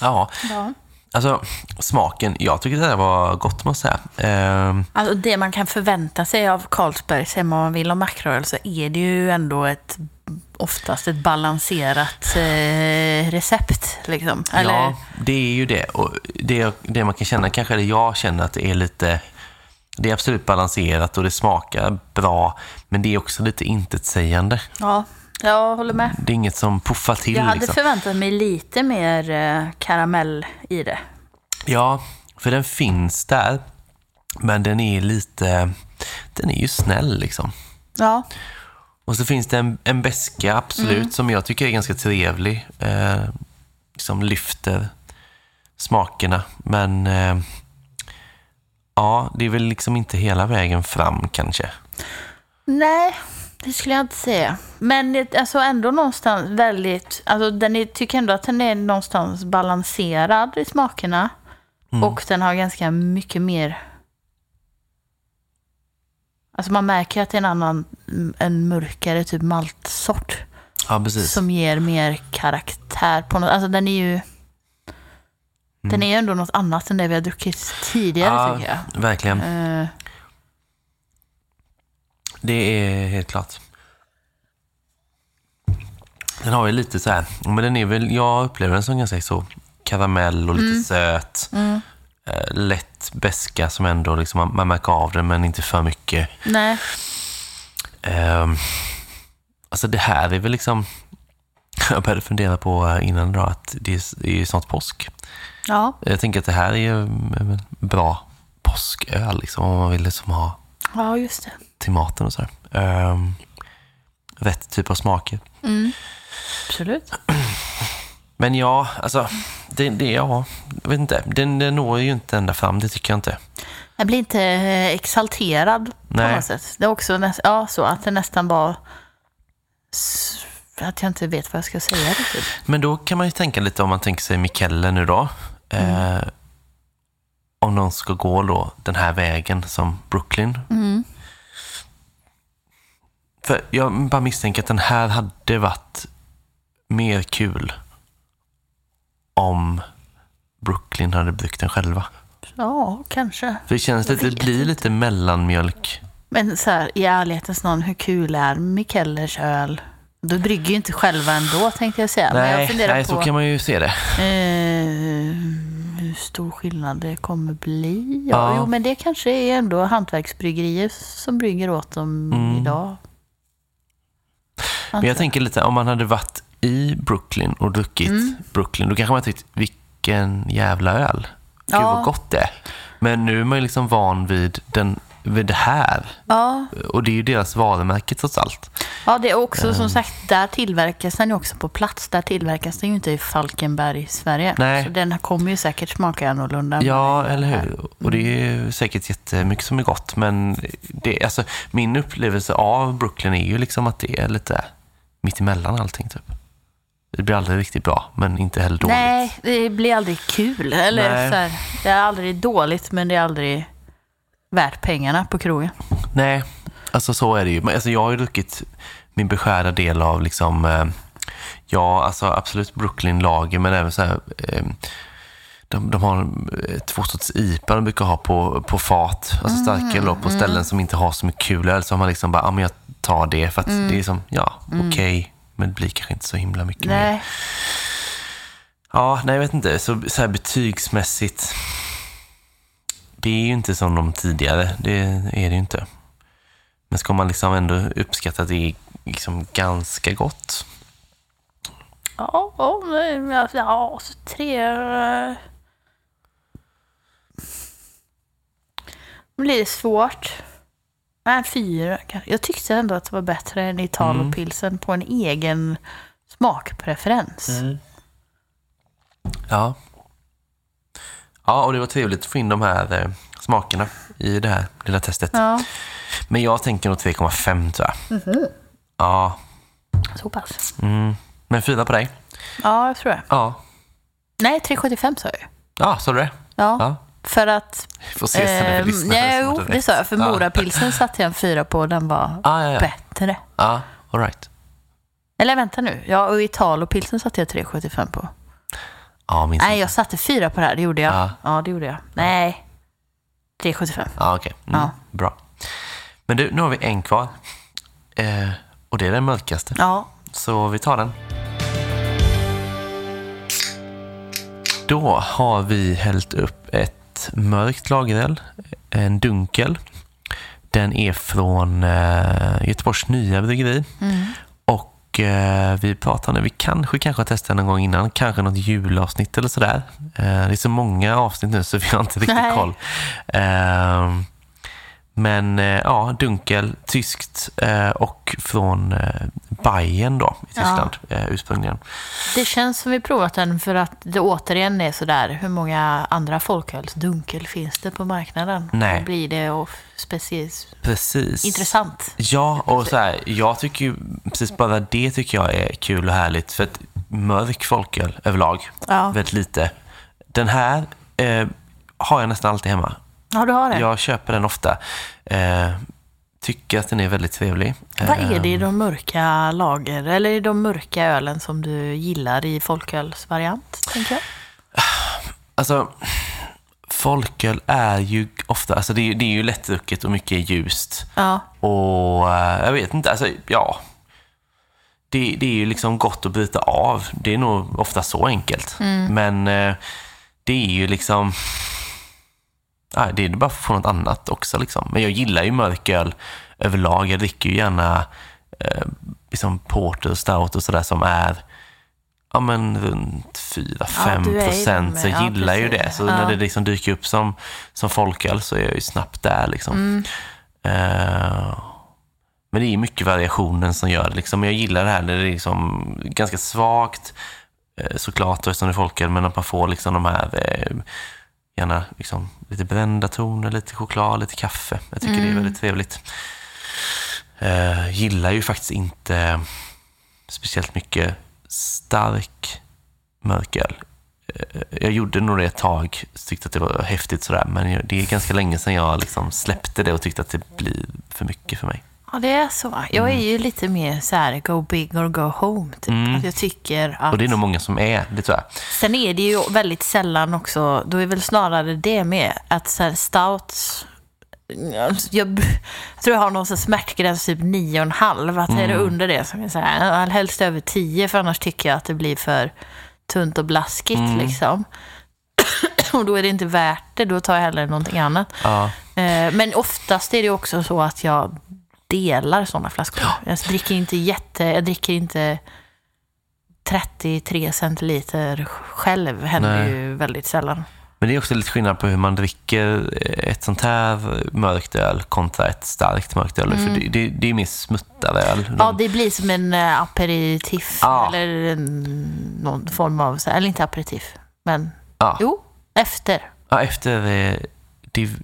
Ja, ja. alltså smaken. Jag tycker det här var gott måste jag säga. Ehm, Alltså det man kan förvänta sig av Carlsberg, säger man vill om makröl, så är det ju ändå ett oftast ett balanserat eh, recept. Liksom. Eller, Ja, det är ju det. Och det, det man kan känna, kanske eller jag känner att det är lite... Det är absolut balanserat och det smakar bra, men det är också lite intetsägande. ja, jag håller med. Det är inget som puffar till. Jag hade liksom. förväntat mig lite mer eh, karamell i det. Ja, för den finns där, men den är lite... Den är ju snäll liksom. Ja, Och så finns det en, en beska, absolut, Mm. som jag tycker är ganska trevlig. Eh, som lyfter smakerna. Men eh, ja, det är väl liksom inte hela vägen fram kanske. nej, det skulle jag inte säga. Men det, alltså ändå någonstans väldigt, alltså den är, tycker ändå att den är någonstans balanserad i smakerna. Och den har ganska mycket mer Alltså man märker att det är en annan, en mörkare typ maltsort. Ja, precis. Som ger mer karaktär på något. Alltså den är ju... Den är ju ändå något annat än det vi har druckit tidigare ja, tycker jag. verkligen. Eh, Det är helt klart. Den har ju lite så här, men den är väl, jag upplever den som ganska så karamell och lite söt. Eh, lätt beska som ändå liksom, man, man märker av den men inte för mycket. nej, Um, alltså det här är väl liksom, jag började fundera på eh, innan idag att det är, det är ju snart påsk. ja, Jag tänker att det här är ju en bra påsköl liksom, om man vill liksom ha ja just det. till maten och så här. Um, rätt typ av smaker. Absolut. Men ja, alltså, det, det ja, jag vet inte. Den, den når ju inte ända fram, det tycker jag inte. Jag blir inte eh, exalterad på Nej. något sätt. Det är också näs- ja, så att det nästan var s- att jag inte vet vad jag ska säga riktigt. Men då kan man ju tänka lite om man tänker sig Mikelle nu då. Eh, om någon ska gå då den här vägen som Brooklyn. För jag bara misstänker att den här hade varit mer kul om Brooklyn hade bryggt den själva. Ja, kanske. För det känns Jag lite, det blir lite mellanmjölk. Men så här, i ärlighetens namn, hur kul är Mikellers öl? Du brygger ju inte själva ändå, tänkte jag säga. Jag Nej, funderar nej på så kan man ju se det. eh, hur stor skillnad det kommer bli. Ja, Ja. Jo, men det kanske är ändå hantverksbryggerier som brygger åt dem Mm. idag. Men jag tänker lite, om man hade varit i Brooklyn och druckit Mm. Brooklyn, då kanske man tyckt, vilken jävla öl. Gud Ja. vad gott det är. Men nu är man ju liksom van vid, den, vid det här. Ja, Och det är ju deras varumärke trots allt. ja, det är också som sagt, där tillverkas den ju också på plats. Där tillverkas den ju inte i Falkenberg, Sverige. Nej. Så den kommer ju säkert smaka annorlunda. Ja, eller hur? Och det är ju säkert jättemycket som är gott. Men det, alltså, min upplevelse av Brooklyn är ju liksom att det är lite mittemellan allting. Typ. Det blir aldrig riktigt bra, men inte heller dåligt. Nej, det blir aldrig kul. Eller Nej. så här, det är aldrig dåligt, men det är aldrig värt pengarna på krogen. Nej, alltså så är det ju. Men Alltså, jag har ju druckit min beskärda del av liksom, eh, ja, alltså absolut Brooklyn-lager, men även så här, eh, de, de har eh, två sorts IPA de brukar ha på, på fat, alltså starköl då, på ställen som inte har så mycket kul öl. Så har man liksom bara, ja men jag tar det för att det är som, ja, okej, men det blir kanske inte så himla mycket mer. Nej, Ja, nej jag vet inte. Så, så här betygsmässigt. Det är ju inte som de tidigare. Det är det ju inte. Men ska man liksom ändå uppskatta att det är liksom ganska gott. ja, ja, ja så tre... eh, blir det svårt. Nej, fyra kanske. Jag tyckte ändå att det var bättre än Italopilsen på en egen smakpreferens. Ja. Ja, och det var trevligt att få in de här eh, smakerna i det här lilla testet. Ja, Men jag tänker nog 3,5 tror jag. Ja, så pass. mm. men fyra på dig. Ja, jag tror det. Ja. Nej, 3,75 sa jag ju. Ja, sa du det? Ja, Ja. För att... Vi får se sen när vi Eh, lyssnar. ja, jo, det sa jag. För Ja. Morapilsen satte jag en fyra på. Den var Ja, ja, ja. bättre. Ja, all right. Eller vänta nu. Ja, och Italopilsen satte jag 3,75 på. Minns Nej, inte. jag satte fyra på det här. Det gjorde jag. Ja. Ja, det gjorde jag. Nej. 3,75. Ja, okej. Mm, Ja. Bra. Men du, nu har vi en kvar. Eh, och det är den mörkaste. Ja. Så vi tar den. Då har vi hällt upp ett mörkt lageröl, en dunkel. Den är från eh, Göteborgs nya bryggeri. Och eh, vi pratade, vi kanske kanske har testat någon gång innan, kanske något julavsnitt eller sådär. Eh, det är så många avsnitt nu så vi har inte riktigt Nej. koll. Eh, men eh, ja, dunkel, tyskt eh, och från eh, Bayern då i Tyskland eh, ursprungligen. Det känns som vi provat den för att det återigen är sådär. Hur många andra folkölsdunkel finns det på marknaden? Nej. Då blir det och speciellt Precis. intressant. Ja, och så här, jag tycker ju, precis bara det tycker jag är kul och härligt. För att mörk folköl överlag, Ja. väldigt lite. Den här eh, har jag nästan alltid hemma. Ja, du har det. Jag köper den ofta. Eh, tycker att den är väldigt trevlig. Vad är det i Eh, de mörka lager, eller i de mörka ölen som du gillar i folkölsvariant, tänker jag? Alltså, folköl är ju ofta, alltså det, är- det är ju lättdrucket och mycket ljust. Ja. Och eh, jag vet inte, alltså ja. Det, det är ju liksom gott att bryta av. Det är nog ofta så enkelt. Men eh, det är ju liksom... Nej, det är bara för att få något annat också. Liksom. Men jag gillar ju mörköl överlag. Jag dricker ju gärna eh, liksom porter, stout och sådär som är ja, men runt 4-5 du är i procent. Så jag ja, gillar ju det. Så Ja. när det liksom dyker upp som, som folköl så är jag ju snabbt där. Liksom. Mm. Eh, men det är mycket variationen som gör det. Liksom. Jag gillar det här när det är liksom ganska svagt, eh, såklart, eftersom det är folköl, men att man får liksom de här eh, gärna liksom, lite brända toner, lite choklad, lite kaffe. Jag tycker det är väldigt trevligt. Eh, gillar ju faktiskt inte speciellt mycket stark mörköl. Eh, Jag gjorde nog det ett tag, tyckte att det var häftigt sådär, men det är ganska länge sedan jag liksom släppte det och tyckte att det blir för mycket för mig. Ja, det är så. Jag är ju lite mer så här go big or go home. Typ. Mm. Att jag tycker att... Och det är nog många som är, det tror jag. Sen är det ju väldigt sällan också, då är väl snarare det med att så här stouts jag, jag tror jag har någon smärtgräns typ 9,5. Att är det under det som jag säger, helst över 10 för annars tycker jag att det blir för tunt och blaskigt liksom. och då är det inte värt det, då tar jag hellre någonting annat. Ja. Eh, Men oftast är det också så att jag delar sådana flaskor. Jag dricker inte jätte, jag dricker inte 33 centiliter själv. händer Nej. ju väldigt sällan. Men det är också lite skillnad på hur man dricker ett sånt här mörkt öl kontra ett starkt mörkt öl. För det, det, det är mer smuttare öl. De- Ja, det blir som en eh, aperitif. Ja. Eller en, någon form av, eller inte aperitif, men Ja. jo, efter. Ja, efter eh, div,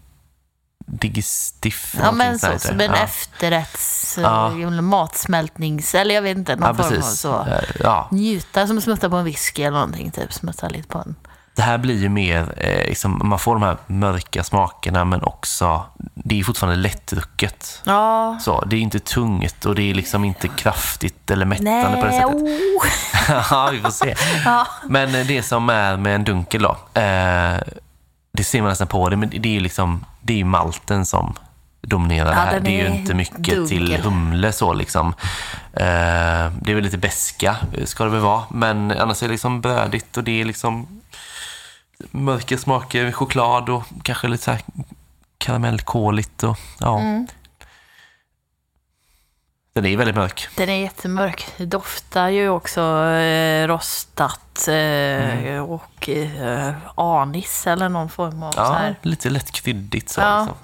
digistiff. Ja, men så, som en ja. efterrätts, Ja. matsmältnings, eller jag vet inte, någon Ja, form av så. Ja, Njuta, som smutta på en whisky eller någonting, typ. Smutta lite på en. det här blir ju mer, eh, liksom, man får de här mörka smakerna men också, det är fortfarande lättdrucket. Ja, Så, det är inte tungt och det är liksom inte kraftigt eller mättande på det nej, sättet. oh. ja, vi får se. Ja. Men det som är med en dunkel då, eh, det ser man nästan på det, men det är ju liksom, det är ju malten som dominerar det Ja, här. den Det är ju inte mycket dunkel. till humle så liksom. Eh, det är väl lite beska ska det väl vara, men annars är det liksom brödigt och det är liksom mörka smaker, choklad och kanske lite så här karamellkoligt och ja. Mm. Den är väldigt mörk. Den är jättemörk. Det doftar ju också eh, rostat eh, och eh, anis eller någon form av så Ja, här. lite lätt kryddigt så. Ja. Liksom.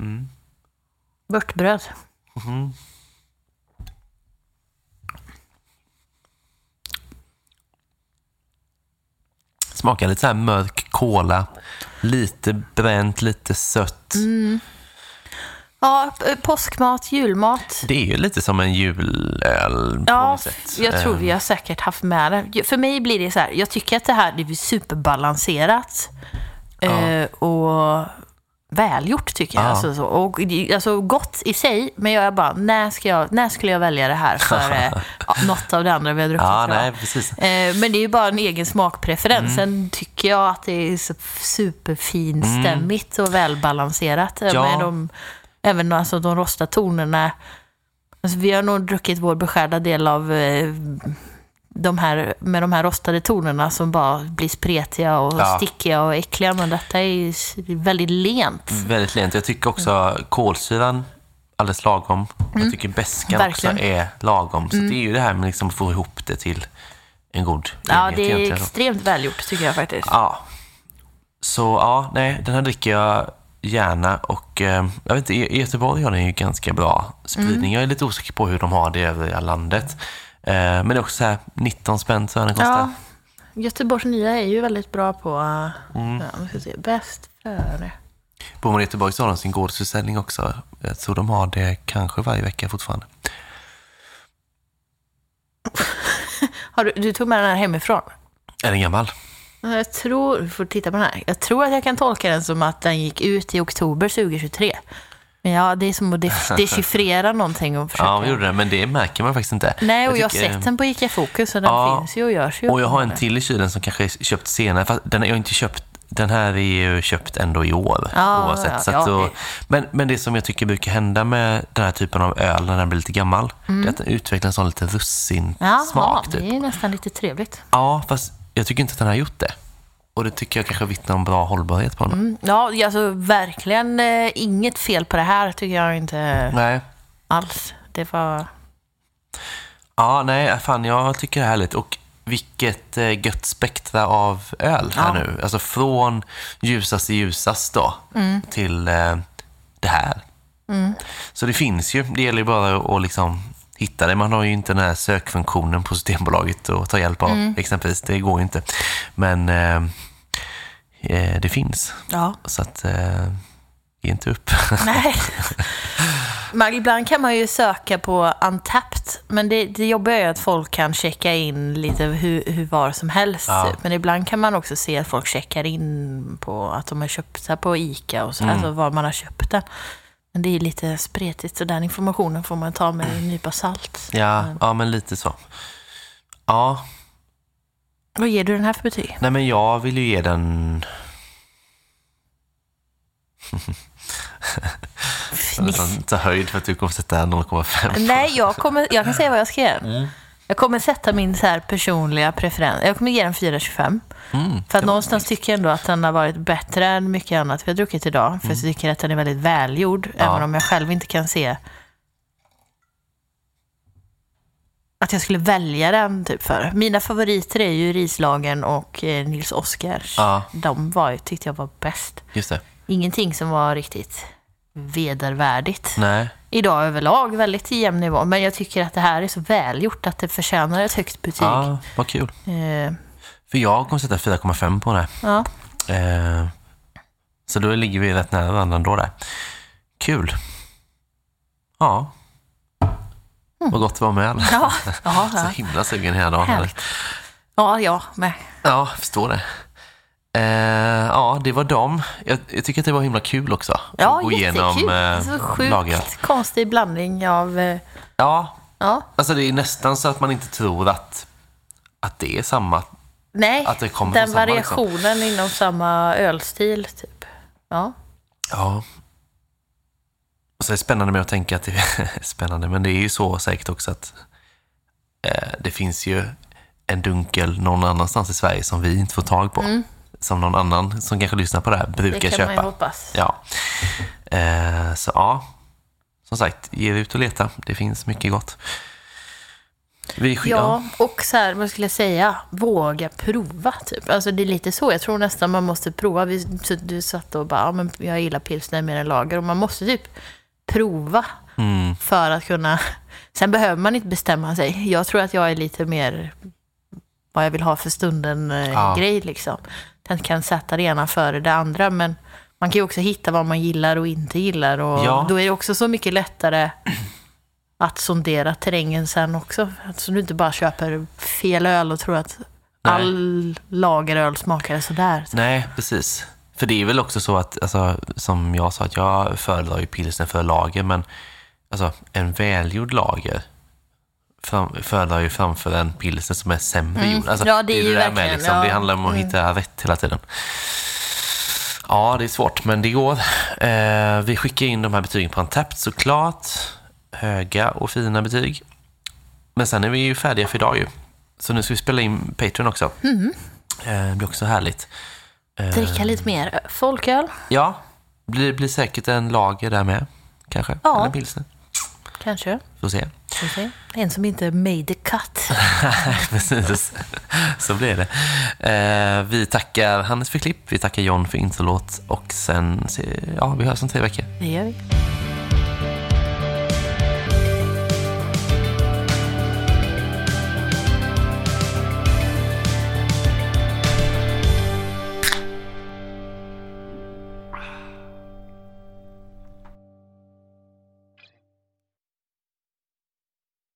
Mm. Vörtbröd. Smakar lite så här mörk kola. Lite bränt, lite sött. Mm. Ja, påskmat, julmat. Det är ju lite som en julöl på Ja, något sätt. jag tror Eh, vi har säkert haft med det. För mig blir det så här, jag tycker att det här det är superbalanserat. Eh, och välgjort tycker jag. Ja. Alltså, så, och, alltså gott i sig, men jag är bara, när, ska jag, när skulle jag välja det här för eh, ja, något av det andra vi har druckit Ja, nej, precis. Eh, Men det är ju bara en egen smakpreferens. Mm. Sen tycker jag att det är så superfinstämmigt och välbalanserat. eh, Ja. Med de, även alltså de rosta tonerna. Alltså vi har nog druckit vår beskärda del av eh, de här, med de här rostade tonerna som bara blir spretiga och Ja. stickiga och äckliga. Men detta är väldigt lent. Väldigt lent. Jag tycker också kolsyran alldeles lagom. Jag tycker Mm. Mm. också är lagom. Så det är ju det här med liksom att få ihop det till en god Ja, det är extremt välgjort tycker jag faktiskt. Ja. Så ja, nej, den här dricker jag gärna och eh, jag vet inte, i i Göteborg har den ju ganska bra spridning. Mm. Jag är lite osäker på hur de har det i övriga landet. Eh, men det är också så här 19 spänn tror jag den kostar. Ja, Göteborgs nya är ju väldigt bra på... Mm. ja, se, bäst före. I Göteborg så har de sin gårdsförsäljning också. Jag tror de har det kanske varje vecka fortfarande. Har du, du tog med den här hemifrån? Är den gammal? Ja, Jag tror, vi får titta på den här. Jag tror att jag kan tolka den som att den gick ut i oktober 2023. Men ja, det är som att dechiffrera någonting och försöka... Ja, vi gjorde det, men det märker man faktiskt inte. Nej, och jag, har tycker- sett den på ICA Fokus så den Ja. finns ju och görs ju. Och jag har en till i kylen som kanske är köpt senare. Fast den är jag inte köpt. Den här är ju köpt ändå i år Ja, oavsett. ja, så ja, det- men, men det som jag tycker brukar hända med den här typen av öl när den blir lite gammal, Mm. det är att den utvecklar en sån lite russin Jaha, smak. det Typ. är nästan lite trevligt. Ja, fast jag tycker inte att den har gjort det. Och det tycker jag kanske vittnar om bra hållbarhet på den. Mm. Ja, alltså verkligen eh, inget fel på det här tycker jag inte Nej. alls. Det var... Ja, nej, fan jag tycker det är härligt. Och vilket eh, gött spektra av öl här Ja. nu. Alltså från ljusast till ljusast då Mm. till eh, det här. Så det finns ju. Det gäller ju bara att liksom hitta det. Man har ju inte den här sökfunktionen på Systembolaget att ta hjälp av Mm. exempelvis. Det går ju inte. Men eh, eh, det finns. Ja. Så att eh, ge inte upp. Nej. Men ibland kan man ju söka på Untapped, men det, det jobbiga är ju att folk kan checka in lite hur, hur var som helst. Ja. Typ. Men ibland kan man också se att folk checkar in på att de har köpt det på ICA och så, Mm. alltså var man har köpt den. Men det är lite spretigt, så den informationen får man ta med en nypa salt. ja, ja, men lite så. Ja, Vad ger du den här för betyg? Nej, men jag vill ju ge den... Jag tar höjd för att du kommer sätta 0,5. Nej, jag, kommer, jag kan säga vad jag ska ge. Mm. Jag kommer sätta min så här personliga preferens. Jag kommer ge den 4,25. Mm. För att någonstans tycker jag ändå att den har varit bättre än mycket annat vi har druckit idag. För jag tycker att den är väldigt välgjord, Mm. Ja. även om jag själv inte kan se att jag skulle välja den typ för. Mina favoriter är ju Rislagen och eh, Nils Oskars. Ja. De var, tyckte jag var bäst. Just det. Ingenting som var riktigt vedervärdigt. Nej. Idag överlag väldigt jämn nivå, men jag tycker att det här är så välgjort att det förtjänar ett högt betyg. Ja, vad kul. Eh, För jag kommer sätta 4,5 på den ja. Eh, så då ligger vi rätt nära varandra ändå där. Kul. Ja. Vad gott det var med. Mm. Ja, ja, Så ja. himla sugen hela dagen. Härligt. ja, jag med. Ja, jag förstår det. Eh, ja, det var dem. Jag, jag tycker att det var himla kul också. Ja, att gå igenom eh, så sjukt konstig blandning av... eh, Ja, Ja, alltså det är nästan så att man inte tror att, att det är samma. nej, Att det kommer den samma, liksom. variationen inom samma ölstil, typ. Ja, Ja. Och så är det spännande med att tänka att det är spännande, men det är ju så säkert också att eh, det finns ju en dunkel någon annanstans i Sverige som vi inte får tag på. Som någon annan som kanske lyssnar på det här Mm. det brukar kan köpa. man ju hoppas. Ja. Eh, så ja, som sagt, ge er ut och leta. Det finns mycket gott. Vi, Ja, och så här, vad skulle jag säga? Våga prova, typ. Alltså det är lite så. Jag tror nästan man måste prova. Vi, du satt och bara, ja, men jag gillar pilsner mer än lager. Och man måste typ prova Mm. för att kunna... Sen behöver man inte bestämma sig. Jag tror att jag är lite mer vad jag vill ha för stunden-grej, Ja. liksom. Den kan sätta det ena före det andra, men man kan ju också hitta vad man gillar och inte gillar. Och Ja. då är det också så mycket lättare att sondera terrängen sen också. Så du inte bara köper fel öl och tror att Nej. all lageröl smakar sådär. Nej, precis. För det är väl också så att, alltså, som jag sa, att jag föredrar ju pilsner för lager, men alltså, en välgjord lager fram, föredrar ju framför en pilsner som är sämre gjord. Alltså, Mm. Ja, det är ju där verkligen, liksom, ja. Det handlar om att hitta rätt hela tiden. Ja, det är svårt, men det går. Eh, vi skickar in de här betygen på en tapp såklart. Höga och fina betyg. Men sen är vi ju färdiga för idag ju. Så nu ska vi spela in Patreon också. Mm. Eh, det blir också härligt. Eh, Dricka lite mer folköl, Ja, blir, blir säkert en lager där med. Kanske. Ja. Eller pilsner. Kanske. Får se. Får se. En som inte made the cut. Precis, så blir det. Eh, vi tackar Hannes för klipp, vi tackar John för introlåt och sen, se- ja, vi hörs om tre veckor. Det gör vi.